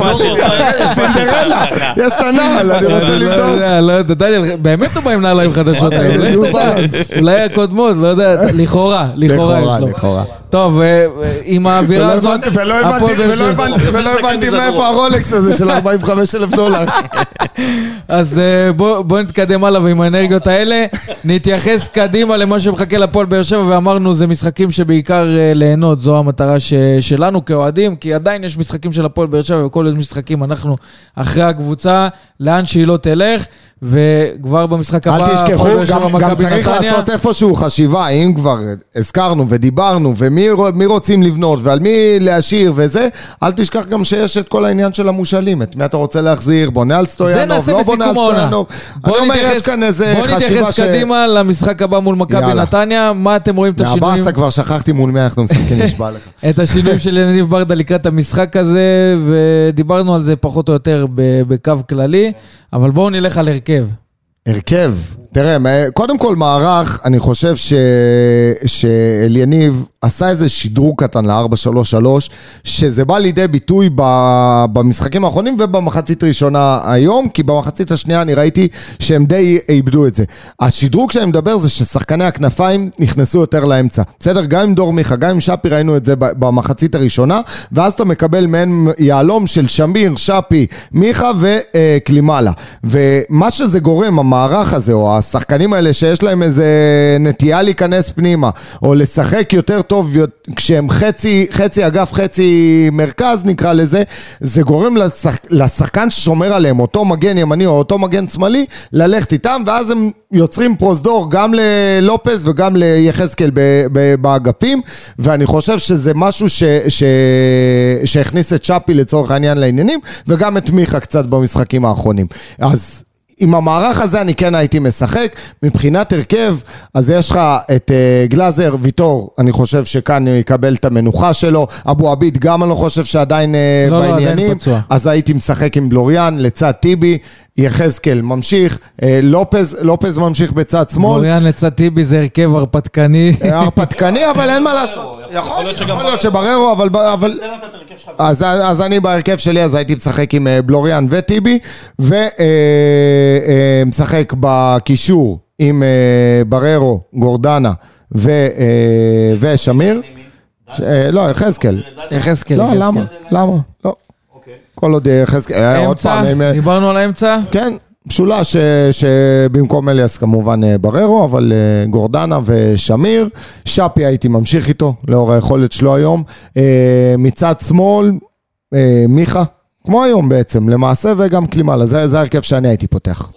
סינדרלה, יש את הנעל, אני רוצה לא לבדוק. יודע, לא יודע, דניאל, באמת הוא בא עם נעליים חדשות. <laughs> אולי הקודמות, לא יודע, לכאורה, לכאורה יש לכאורה, לו. לכאורה. טוב, אה, עם האווירה הזאת, ולא הפועל הבנתי- באר ולא שבע. הבנתי- ולא הבנתי מאיפה הרולקס הזה של 45 אלף דולר. <laughs> אז אה, בוא בוא נתקדם הלאה ועם האנרגיות האלה, נתייחס קדימה למה שמחכה לפועל באר שבע, ואמרנו, זה משחקים שבעיקר אה, ליהנות, זו המטרה שלנו כאוהדים, כי עדיין יש משחקים של הפועל באר שבע, וכל איזה משחקים אנחנו אחרי הקבוצה, לאן שהיא לא תלך, וכבר במשחק הבא, אל תשכחו, גם- גם צריך נתניה. לעשות איפשהו חשיבה, אם כבר הזכרנו ודיברנו, ומי רו- מי רוצים לבנות, ועל מי להשאיר וזה, אל תשכח גם שיש את כל העניין של המושאלים, את מי אתה רוצה להחזיר, בונה על סטויאנוב, לא בונה על. סטויאנוב. אני בוא אומר, נתייחס- יש כאן איזה בוא חשיבה נתייחס ש... קדימה למשחק הבא מול מכבי. נתניה, מה אתם רואים את השינויים? מהבאסה כבר שכחתי מול מי אנחנו משחקים, נשבע לך. <laughs> את השינויים של יניב ברדה לקראת המשחק הזה, ודיברנו על זה פחות או יותר בקו כללי, אבל בואו נלך על הרכב. הרכב, תראה, קודם כל מערך, אני חושב ש... שאליניב עשה איזה שדרוג קטן ל-4-3-3, שזה בא לידי ביטוי ב... במשחקים האחרונים ובמחצית ראשונה היום, כי במחצית השנייה אני ראיתי שהם די איבדו את זה. השדרוג שאני מדבר זה ששחקני הכנפיים נכנסו יותר לאמצע. בסדר? גם עם דור מיכה, גם עם שפי ראינו את זה במחצית הראשונה, ואז אתה מקבל מעין יהלום של שמיר, שפי, מיכה וקלימאלה. ומה שזה גורם, המערך הזה, או השחקנים האלה שיש להם איזה נטייה להיכנס פנימה, או לשחק יותר טוב כשהם חצי, חצי אגף, חצי מרכז נקרא לזה, זה גורם לשח, לשחקן ששומר עליהם, אותו מגן ימני או אותו מגן שמאלי, ללכת איתם, ואז הם יוצרים פרוזדור גם ללופס וגם ליחזקאל באגפים, ואני חושב שזה משהו ש, ש, שהכניס את שפי לצורך העניין לעניינים, וגם את מיכה קצת במשחקים האחרונים. אז... עם המערך הזה אני כן הייתי משחק, מבחינת הרכב, אז יש לך את uh, גלאזר, ויטור, אני חושב שכאן הוא יקבל את המנוחה שלו, אבו עביד גם אני לא חושב שעדיין uh, לא, לא, עדיין בעניינים, פצוע. אז הייתי משחק עם בלוריאן לצד טיבי, יחזקאל ממשיך, uh, לופז, לופז ממשיך בצד שמאל, אוריאן לצד טיבי זה הרכב הרפתקני. הרפתקני, אבל אין מה לעשות. יכול יכול להיות שבררו, אבל... אבל... אז, אז אני בהרכב שלי, אז הייתי משחק עם אה, בלוריאן וטיבי, ומשחק בקישור עם אה, בררו, גורדנה ו, אה, ושמיר. ש- אה, לא, יחזקאל. יחזקאל. לא. למה? למה? כל עוד יחזקאל, אה, עוד אמצע, פעם, אה, דיברנו על האמצע. כן, משולש אה, שבמקום אליאס כמובן אה, בררו, אבל אה, גורדנה ושמיר. שפי הייתי ממשיך איתו, לאור היכולת שלו היום. אה, מצד שמאל, אה, מיכה. כמו היום בעצם, למעשה וגם קלימאלה, זה זה ההרכב שאני הייתי פותח.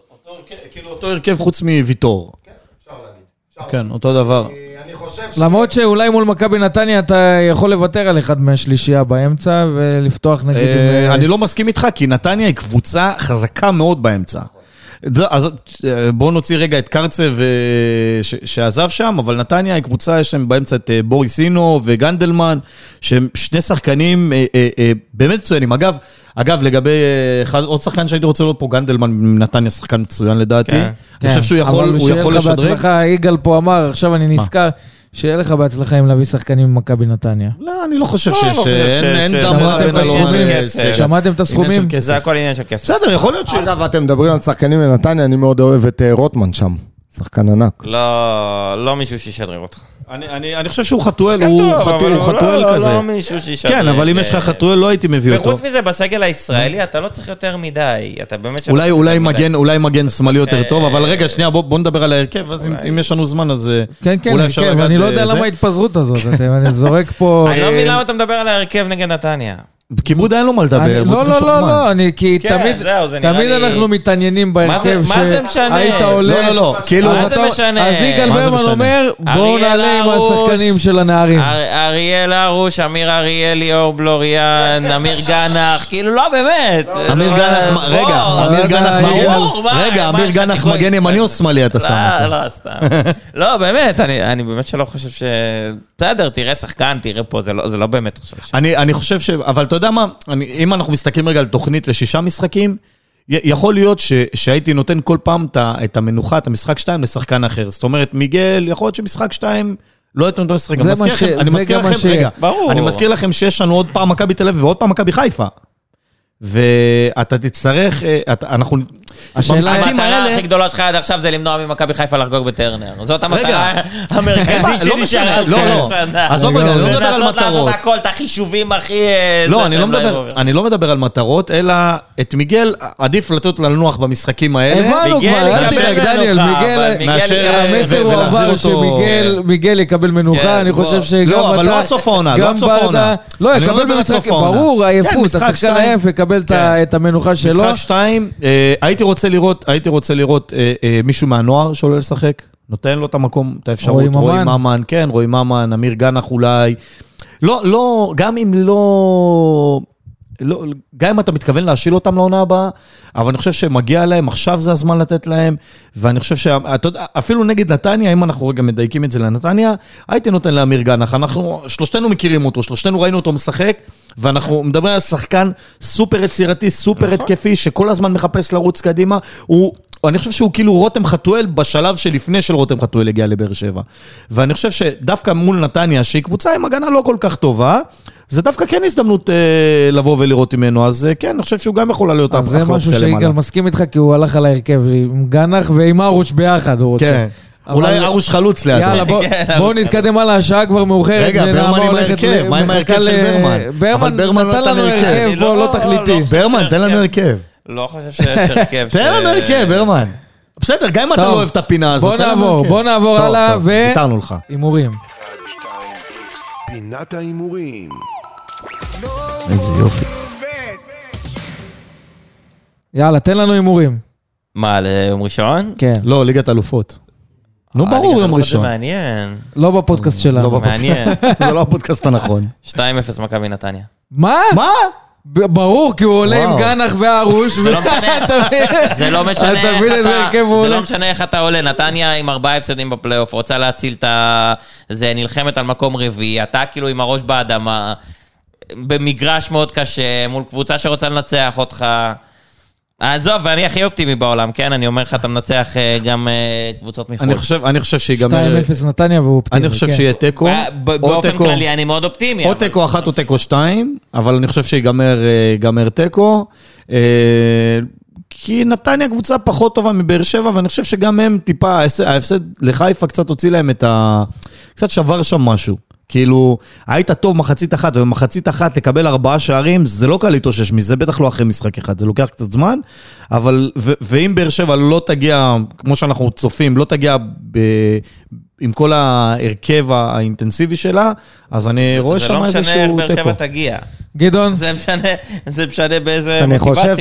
כאילו אותו הרכב חוץ מוויטור. כן, אותו דבר. חושב למרות שאולי מול מכבי נתניה אתה יכול לוותר על אחד מהשלישייה באמצע ולפתוח נגיד. אה, אה, אני לא מסכים איתך, כי נתניה היא קבוצה חזקה מאוד באמצע. זה- אז אה, בואו נוציא רגע את קרצב ש- שעזב שם, אבל נתניה היא קבוצה, יש להם באמצע את בוריסינו וגנדלמן, שהם שני שחקנים אה, אה, אה, באמת מצוינים. אגב, אגב, לגבי אה, אחד- עוד שחקן שהייתי רוצה לראות פה, גנדלמן מנתניה, שחקן מצוין לדעתי. כן. אני חושב שהוא יכול אבל הוא שיהיה יכול לך לשדרג. בהצלחה, יגאל פה אמר, עכשיו אני נזכר, שיהיה לך בהצלחה עם להביא שחקנים ממכבי נתניה. לא, אני לא חושב לא, שיש, לא אין שיש- אין שיש- דם רע שמעתם בין את אלון. שמעתם את הסכומים? זה הכל עניין של כסף. בסדר, יכול להיות ש... אגב, אתם מדברים על שחקנים לנתניה, אני מאוד אוהב את אה, רוטמן שם. שחקן ענק. לא, לא מישהו שישדרג אותך. אני- אני אני חושב שהוא חתואל, כן, הוא טוב, חתואל- אבל הוא חתואל לא- כזה. לא מישהו שישדרג. כן, אבל אם יש לך אה, חתואל, לא הייתי מביא אותו. וחוץ מזה, בסגל הישראלי אתה לא צריך יותר מדי. אתה באמת... אולי, אולי. מגן, אולי מגן שמאלי יותר טוב, אבל אה, רגע, שנייה, בוא, בוא נדבר על ההרכב, אז אם, יש לנו זמן, אז אה, כן, כן, אולי אפשר כן, לגעת ואני לא יודע בזה. למה ההתפזרות הזאת, אני זורק פה... אני לא מבין למה אתה מדבר על ההרכב נגד נתניה. כיבוד אין לו מה לדבר, הוא לא, צריך לא, למשוך לא, זמן. לא, אני, כי כן, תמיד, תמיד אנחנו מתעניינים מה זה- בהרכב, מה זה משנה? שהיית עולה, לא, לא, לא, כאילו- מה זה משנה? אז יגאל מה זה ברמן משנה? אומר, בואו נעלה עם השחקנים של הנערים. אר- אריאל הרוש, אמיר אריאל, ליאור בלוריאן, אמיר גנח, כאילו לא באמת. אמיר לא, גנח. רגע, אמיר לא, גנח לא, מגן, רגע, אמיר גנח? מגן ימני או שמאלי אתה שם לא? לא, סתם. לא, באמת, אני אני באמת שלא חושב ש... בסדר, תראה שחקן, תראה פה, זה לא- זה לא באמת עכשיו. ש- אני, אני חושב ש... אבל אתה יודע מה, אני, אם אנחנו מסתכלים רגע על תוכנית לשישה משחקים, י- יכול להיות ש, שהייתי נותן כל פעם את ה- את המנוחה, את המשחק שתיים, לשחקן אחר. זאת אומרת, מיגל, יכול להיות שמשחק שתיים... לא הייתי נותן לשחק. זה אני מה מזכיר ש- לכם, אני זה מזכיר לכם, ש- רגע, ברור. אני מזכיר לכם שיש לנו עוד פעם מכבי תל אביב ועוד פעם מכבי חיפה. ואתה תצטרך, אה, אתה- אנחנו... השאלה- במשחקים המטרה האלה- הכי גדולה שלך עד עכשיו זה למנוע ממכבי חיפה לחגוג בטרנר. זאת. המטרה המרכזית לא שלי שנשארה לא, לא. עזוב רגע, אני לא מדבר על לנסות לעשות מטרות. הכל, את החישובים הכי... אה, לא, אני לא, מדבר. אני לא על מטרות, אלא את מיגל, עדיף לתת לנוח במשחקים האלה. הבנו כבר, אל תדאג, דניאל, מיגל... המסר הוא עבר שמיגל מיגל יקבל כן, מנוחה, אני בוא. חושב שגם אתה... לא, אבל לא עד סוף העונה, לא עד סוף העונה. לא, אני לא יקבל במשחק. ברור, כן, עייפות, השחקן. עייף יקבל את כן. המנוחה שלו. משחק שתיים, אה, הייתי רוצה לראות, הייתי רוצה לראות אה, אה, מישהו מהנוער שעולה לשחק, נותן לו את המקום, את האפשרות. רועי ממן. ממן, כן, רועי ממן, אמיר גנח אולי. לא, לא, גם אם לא... לא, גם אם אתה מתכוון להשיל אותם לעונה הבאה, אבל אני חושב שמגיע להם, עכשיו זה הזמן לתת להם, ואני חושב שאתה יודע, אפילו נגד נתניה, אם אנחנו רגע מדייקים את זה לנתניה, הייתי נותן לאמיר גנח, אנחנו, שלושתנו מכירים אותו, שלושתנו ראינו אותו משחק, ואנחנו מדברים על שחקן סופר יצירתי, סופר התקפי, שכל הזמן מחפש לרוץ קדימה, הוא... אני חושב שהוא כאילו רותם חתואל בשלב שלפני של רותם חתואל הגיע לבאר שבע. ואני חושב שדווקא מול נתניה, שהיא קבוצה עם הגנה לא כל כך טובה, זה דווקא כן הזדמנות אה, לבוא ולראות ממנו, אז אה, כן, אני חושב שהוא גם יכול להיות אז זה משהו. שיגאל מסכים איתך, כי הוא הלך על ההרכב עם גנח ועם ארוש ביחד, הוא רוצה. כן. אולי ארוש חלוץ לידו. יאללה, בוא- כן, בואו אבל- נתקדם הלאה, השעה כבר מאוחרת. רגע, ברמן עם ההרכב, מה עם ההרכב של ברמן? ברמן לא נתן לנו הרכב. הרכב, אני בוא, לא- לא תכליתי. לא חושב ברמן, תן לנו. הרכב. לא חושב שיש <laughs> הרכב ש... תן לנו הרכב, ברמן. בסדר, גם אם אתה. לא אוהב את הפינה הזאת, בוא נעבור. בוא נעבור הלאה, ו... ויתרנו לך. הימורים. פינת ההימורים. איזה יופי. יאללה, תן לנו הימורים. מה, ליום ראשון? כן, לא, ליגת אלופות. נו, אה, ברור, יום ראשון. זה מעניין. לא בפודקאסט שלנו. בפודקאסט. מעניין. <laughs> זה לא הפודקאסט הנכון. 2-0 מכבי נתניה. מה? מה? ברור, כי הוא עולה עם. גנח והרוש. זה לא משנה. אתה מבין? זה לא משנה אתה איך מבין איזה הרכב אתה... הוא זה? לא משנה איך אתה עולה. נתניה עם ארבעה הפסדים בפלייאוף, רוצה להציל את ה... זה נלחמת על מקום רביעי, אתה כאילו עם הראש באדמה, במגרש מאוד קשה, מול קבוצה שרוצה לנצח אותך. עזוב, ואני הכי אופטימי בעולם, כן? אני אומר לך, אתה מנצח אה, גם אה, קבוצות מחו"ל. אני חושב, אני חושב שיגמר... 2-0 נתניה והוא אופטימי. אני חושב כן. שיהיה תיקו. באופן. כללי, אני מאוד אופטימי. או תיקו אחת או תיקו שתיים, אבל אני חושב שיגמר אה, תיקו. אה, כי נתניה קבוצה פחות טובה מבאר שבע, ואני חושב שגם הם טיפה, ההפסד לחיפה קצת הוציא להם את ה... קצת שבר שם משהו. כאילו, היית טוב מחצית אחת, ובמחצית אחת תקבל ארבעה שערים, זה לא קל להתאושש מזה, בטח לא אחרי משחק אחד, זה לוקח קצת זמן, אבל, ו, ואם באר שבע לא תגיע, כמו שאנחנו צופים, לא תגיע ב, עם כל ההרכב האינטנסיבי שלה, אז אני רואה זה שם לא משנה איך איזשהו באר תיקו. שבע תגיע. גדעון, זה משנה, זה משנה באיזה אני חושב.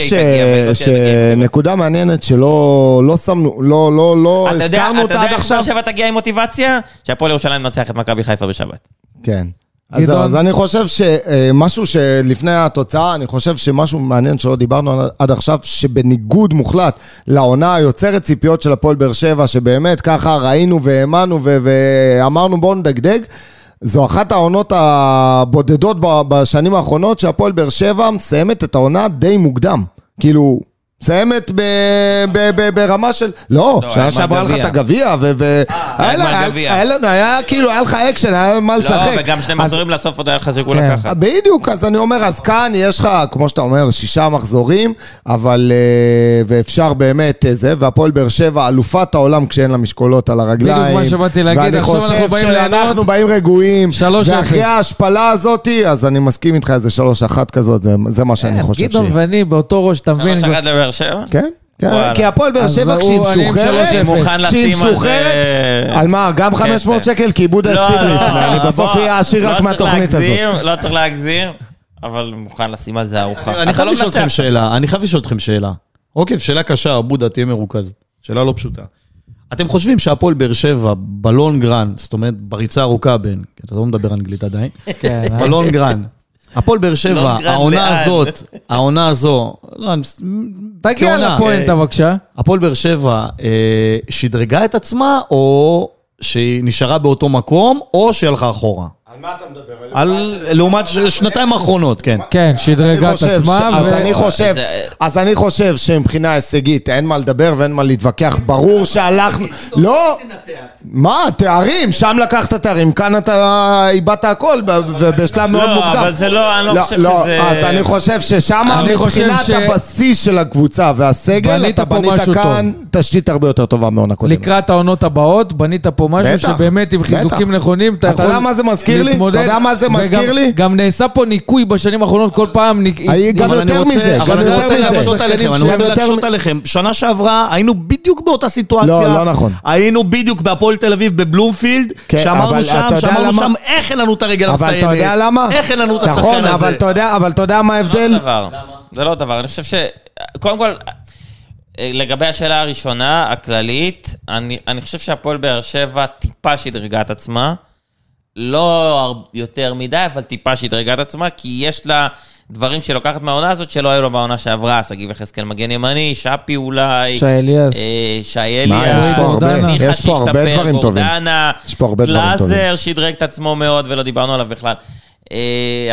שנקודה מעניינת שלא לא שמנו, לא, לא, לא אתה יודע, הזכרנו אתה אותה יודע עד איך עכשיו. באר שבע תגיע עם מוטיבציה? שהפועל ירושלים מנצח את מכבי חיפה בשבת. כן. אז. אז אני חושב שמשהו שלפני התוצאה, אני חושב שמשהו מעניין שלא דיברנו עד עכשיו, שבניגוד מוחלט לעונה היוצרת ציפיות של הפועל באר שבע, שבאמת ככה ראינו והאמנו ואמרנו בואו נדגדג, זו אחת העונות הבודדות בשנים האחרונות שהפועל באר שבע מסיימת את העונה די מוקדם. כאילו... מסיימת ב- ב- ב- ברמה של... לא, לא, שנה שעברה לך. את הגביע, ו... ו- היה לנו, היה כאילו, היה לך אקשן, היה מה לשחק. לא, וגם שני מחזורים לסוף עוד היה לך סיכוי כן. לקחת. בדיוק, אז אני אומר, אז כאן יש לך, כמו שאתה אומר, שישה מחזורים, אבל, אה, ואפשר באמת אה, זה, והפועל באר שבע, אלופת העולם כשאין לה משקולות על הרגליים. בדיוק מה שבאתי להגיד, עכשיו אנחנו באים ואני חושב ליהנות. שאנחנו באים רגועים, 3-0. ואחרי ההשפלה הזאת, אז אני מסכים איתך, איזה שלוש אחת כזאת, זה, זה מה שאני חושב גדעון שיהיה. ואני באותו ראש, אתה מבין? לבאר שבע? כן? כן. כי הפועל באר שבע כשהיא משוחררת, 3-0. אני מוכן כשהיא משוחררת. על מה? גם 500 כסף. שקל? כי עיבוד לא, הפסיד לא, לפני, אני בסוף בוא, אהיה עשיר רק לא מהתוכנית הזאת. לא צריך להגזים, אבל מוכן לשים על זה ארוחה. אני חייב לא לשאול אתכם. שאלה, אני חייב לשאול אתכם שאלה. אוקיי, שאלה קשה, בודה, תהיה מרוכז. שאלה לא פשוטה. אתם חושבים שהפועל באר שבע, בלונגרן, זאת אומרת, בריצה ארוכה בין, כי אתה לא מדבר אנגלית עדיין, כן, אה? הפועל באר שבע, העונה? הזאת, העונה הזו, לא, אני... תגיע. לפואנטה בבקשה. הפועל באר שבע אה, שדרגה את עצמה, או שהיא נשארה באותו מקום, או שהיא הלכה אחורה. על מה אתה מדבר? על, לעומת שנתיים האחרונות, כן. כן, שדרגה את עצמה. אז אני חושב, זה- אז אני חושב שמבחינה הישגית אין מה לדבר ואין מה להתווכח, ברור שהלכנו, לא, מה, תארים, שם לקחת תארים, כאן אתה איבדת הכל ב- ובשלב מאוד לא, מוקדם. אבל זה לא, אני לא חושב שזה... אז אני חושב ששם אני חושב מבחינת הבסיס של הקבוצה והסגל, אתה בנית כאן תשתית הרבה יותר טובה מעונה קודמת. לקראת העונות הבאות, בנית פה משהו שבאמת עם חיזוקים. נכונים, אתה אתה יכול יודע מה זה מזכיר לי? אתה יודע מה זה מזכיר לי? גם נעשה פה ניקוי בשנים האחרונות, כל פעם... גם יותר מזה, אבל גם אני יותר רוצה מזה. להקשות שחקנים עליכם, אני רוצה להקשות עליכם. שנה שעברה היינו בדיוק באותה סיטואציה. לא, לא נכון. היינו בדיוק בהפועל תל אביב בבלומפילד, כן, שאמרנו אבל שם, שאמרנו? שם, איך אין לנו את הרגל המסיימת. אבל אתה יודע למה? איך אין לנו את השחקן נכון, הזה. אבל אתה יודע, אבל אתה יודע מה ההבדל? לא. זה לא דבר. אני חושב ש... קודם כל, לגבי השאלה הראשונה, הכללית, אני, אני חושב שהפועל באר שבע טיפה שדרגה את עצמה. לא יותר מדי, אבל טיפה שדרגה את עצמה, כי יש לה דברים שהיא לוקחת מהעונה הזאת שלא היו לו בעונה שעברה. שגיב יחזקאל מגן ימני, שפי אולי. שי אליאס. אה, שי אליאס. יש פה הרבה- דברים טובים. יש פה הרבה דברים טובים. גלאזר שדרג את עצמו מאוד ולא דיברנו עליו בכלל. אה,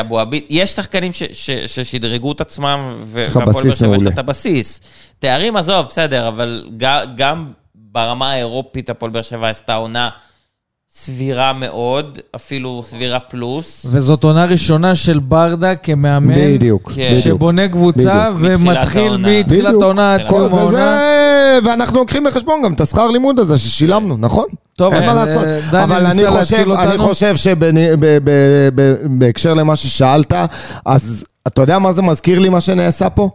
אבו עביד, יש שחקנים ש- ש- ששדרגו את עצמם, ו- יש לך והפועל בסיס באר שבע יש מעולה. לה את הבסיס. תארים עזוב, בסדר, אבל גם ברמה האירופית הפועל באר שבע עשתה עונה סבירה מאוד, אפילו סבירה פלוס. וזאת עונה ראשונה של ברדה כמאמן. בדיוק, כן. בדיוק. שבונה קבוצה בדיוק. ומתחיל. מתחילת. העונה עד כל- סיום העונה. וזה, ואנחנו לוקחים בחשבון גם את השכר לימוד הזה ששילמנו, נכון? טוב, אין מה אה, לעשות. אבל אני חושב, אני. חושב שבהקשר למה ששאלת, אז אתה יודע מה זה מזכיר לי מה שנעשה פה?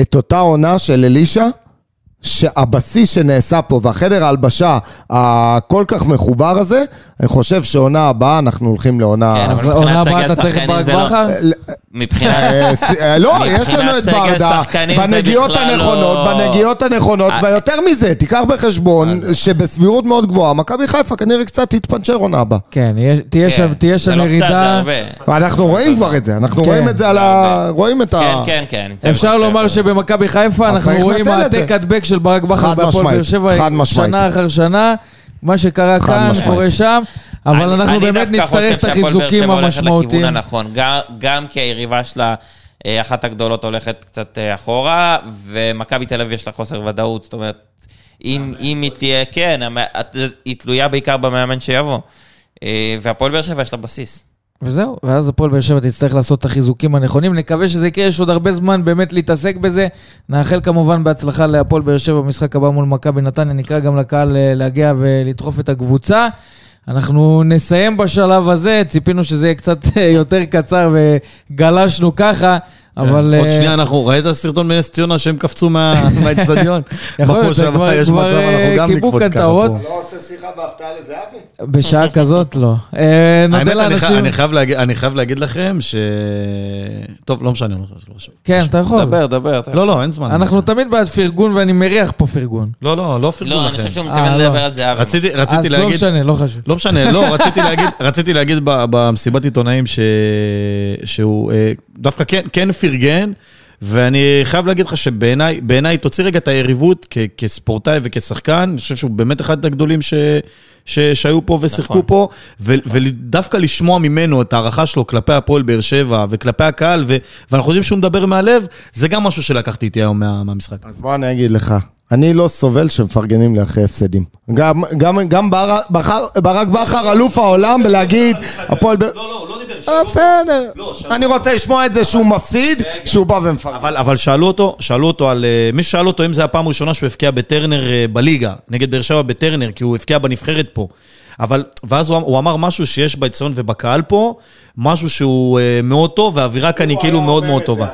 את אותה עונה של אלישע, שהבסיס שנעשה פה והחדר ההלבשה הכל כך מחובר הזה, אני חושב שעונה הבאה אנחנו הולכים לעונה... כן, אבל מבחינת סגל שחקנים זה לא-? מבחינת... אה, אה, לא, יש לנו את ברדה, זה בנגיעות הנכונות, לא- בנגיעות הנכונות, אה. ויותר מזה, תיקח בחשבון שבסבירות מאוד גבוהה, מכבי חיפה כנראה קצת תתפנצ'ר עונה הבאה. כן, יש- תהיה שם- כן, שם לא קצת, זה ירידה. הרבה. ואנחנו רואים כבר את זה, אנחנו כן. רואים את זה על ה... רואים את ה... כן, כן, כן. אפשר. לומר שבמכבי חיפה אנחנו רואים. העתק הדבק של ברק בכר בהפועל באר שבע חד משמעית. שנה אחר שנה. מה שקרה כאן. קורה שם, אבל אני- אנחנו באמת אני דווקא נצטרך את החיזוקים המשמעותיים. הנכון, גם- גם כי היריבה שלה, אה, אחת הגדולות הולכת קצת אה, אחורה, ומכבי תל אביב יש לה חוסר ודאות, זאת אומרת, אם אם היא תהיה, כן, היא תלויה בעיקר במאמן שיבוא. אה, והפועל באר שבע יש לה בסיס. וזהו, ואז הפועל באר שבע תצטרך לעשות את החיזוקים הנכונים. נקווה שזה יקרה, יש עוד הרבה זמן באמת להתעסק בזה. נאחל כמובן בהצלחה להפועל באר שבע במשחק הבא מול מכבי נתניה. נקרא גם לקהל להגיע ולדחוף את הקבוצה. אנחנו נסיים בשלב הזה, ציפינו שזה יהיה קצת אה, יותר קצר וגלשנו ככה, אבל... עוד אה, שנייה אנחנו, ראית סרטון בנס ציונה שהם קפצו מה- <laughs> מהאצטדיון? יכול להיות, זה כבר- יש כבר, מצב, אה, אנחנו גם קיבלו נקפוץ כאן את ככה האורות. פה. לא עושה שיחה בהפתעה לזהבי? בשעה <laughs> כזאת לא. אה, נודה לאנשים... אני חייב להגיד- אני חייב להגיד לכם ש... טוב, לא משנה. לא. כן, אתה יכול. דבר, דבר. אתה- לא, לא, אין זמן. אנחנו תמיד בעד פרגון ואני מריח פה פרגון. לא, לא, לא פרגון לא, לכם. אני חושב שהוא מתכוון לא. לדבר על זהבי. רציתי, רציתי אז לא להגיד... משנה, לא חשוב. לא משנה, לא, <laughs> רציתי להגיד, להגיד במסיבת עיתונאים. שהוא דווקא כן, כן פרגן, ואני חייב להגיד לך שבעיניי, בעיניי, תוציא רגע את היריבות כ- כספורטאי וכשחקן, אני חושב שהוא באמת אחד הגדולים ש... ש... שהיו פה ושיחקו נכון. פה, ו... ודווקא לשמוע ממנו את ההערכה שלו כלפי הפועל באר שבע וכלפי הקהל, ו... ואנחנו יודעים שהוא מדבר מהלב, זה גם משהו שלקחתי איתי היום מה... מהמשחק. אז בוא אני אגיד לך, אני לא סובל שמפרגנים לי אחרי הפסדים. גם, גם, גם בר- בחר- ברק בכר, אלוף העולם, בלהגיד, הפועל... לא, לא, לא דיבר, אה, בסדר. לא, שלום. אני רוצה לשמוע את זה שהוא מפסיד, שהוא בא ומפרגן. אבל, אבל שאלו אותו, שאלו אותו על... אה, מי ששאל אותו אם זו הפעם הראשונה שהוא הבקיע בטרנר אה, בליגה, נגד באר שבע בטרנר, כי הוא הבקיע בנבחרת פה. אבל, ואז הוא, הוא אמר משהו שיש באצטדיון ובקהל פה, משהו שהוא מאוד טוב, והאווירה כאן היא כאילו מאוד מאוד טובה.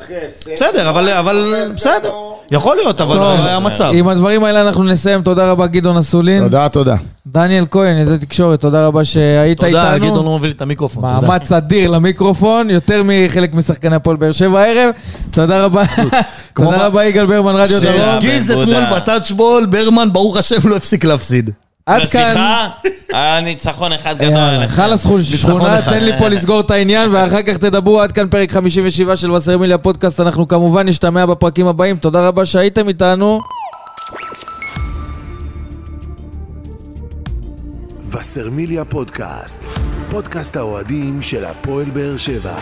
בסדר, אבל, אבל בסדר. יכול להיות, אבל. זה היה המצב. עם הדברים האלה אנחנו נסיים. תודה רבה, גדעון אסולין. תודה, תודה. דניאל כהן, ידי תקשורת, תודה רבה שהיית תודה, איתנו. גדעון לא מוביל את המיקרופון, תודה. מאמץ אדיר למיקרופון, יותר מחלק משחקני הפועל באר שבע הערב. תודה רבה. תודה רבה, יגאל ברמן, רדיו דרום. שהרגיז בן אתמול. בטאצ'בול, ברמן, ברוך השם, לא הפסיק להפסיד. עד כאן. סליחה, היה ניצחון אחד גדול. חלאס חול שכונה. תן לי פה לסגור את העניין ואחר כך תדברו עד כאן פרק 57 של וסרמיליה פודקאסט, אנחנו כמובן נשתמע בפרקים הבאים, תודה רבה שהייתם איתנו. וסרמיליה פודקאסט, פודקאסט האוהדים של הפועל באר שבע.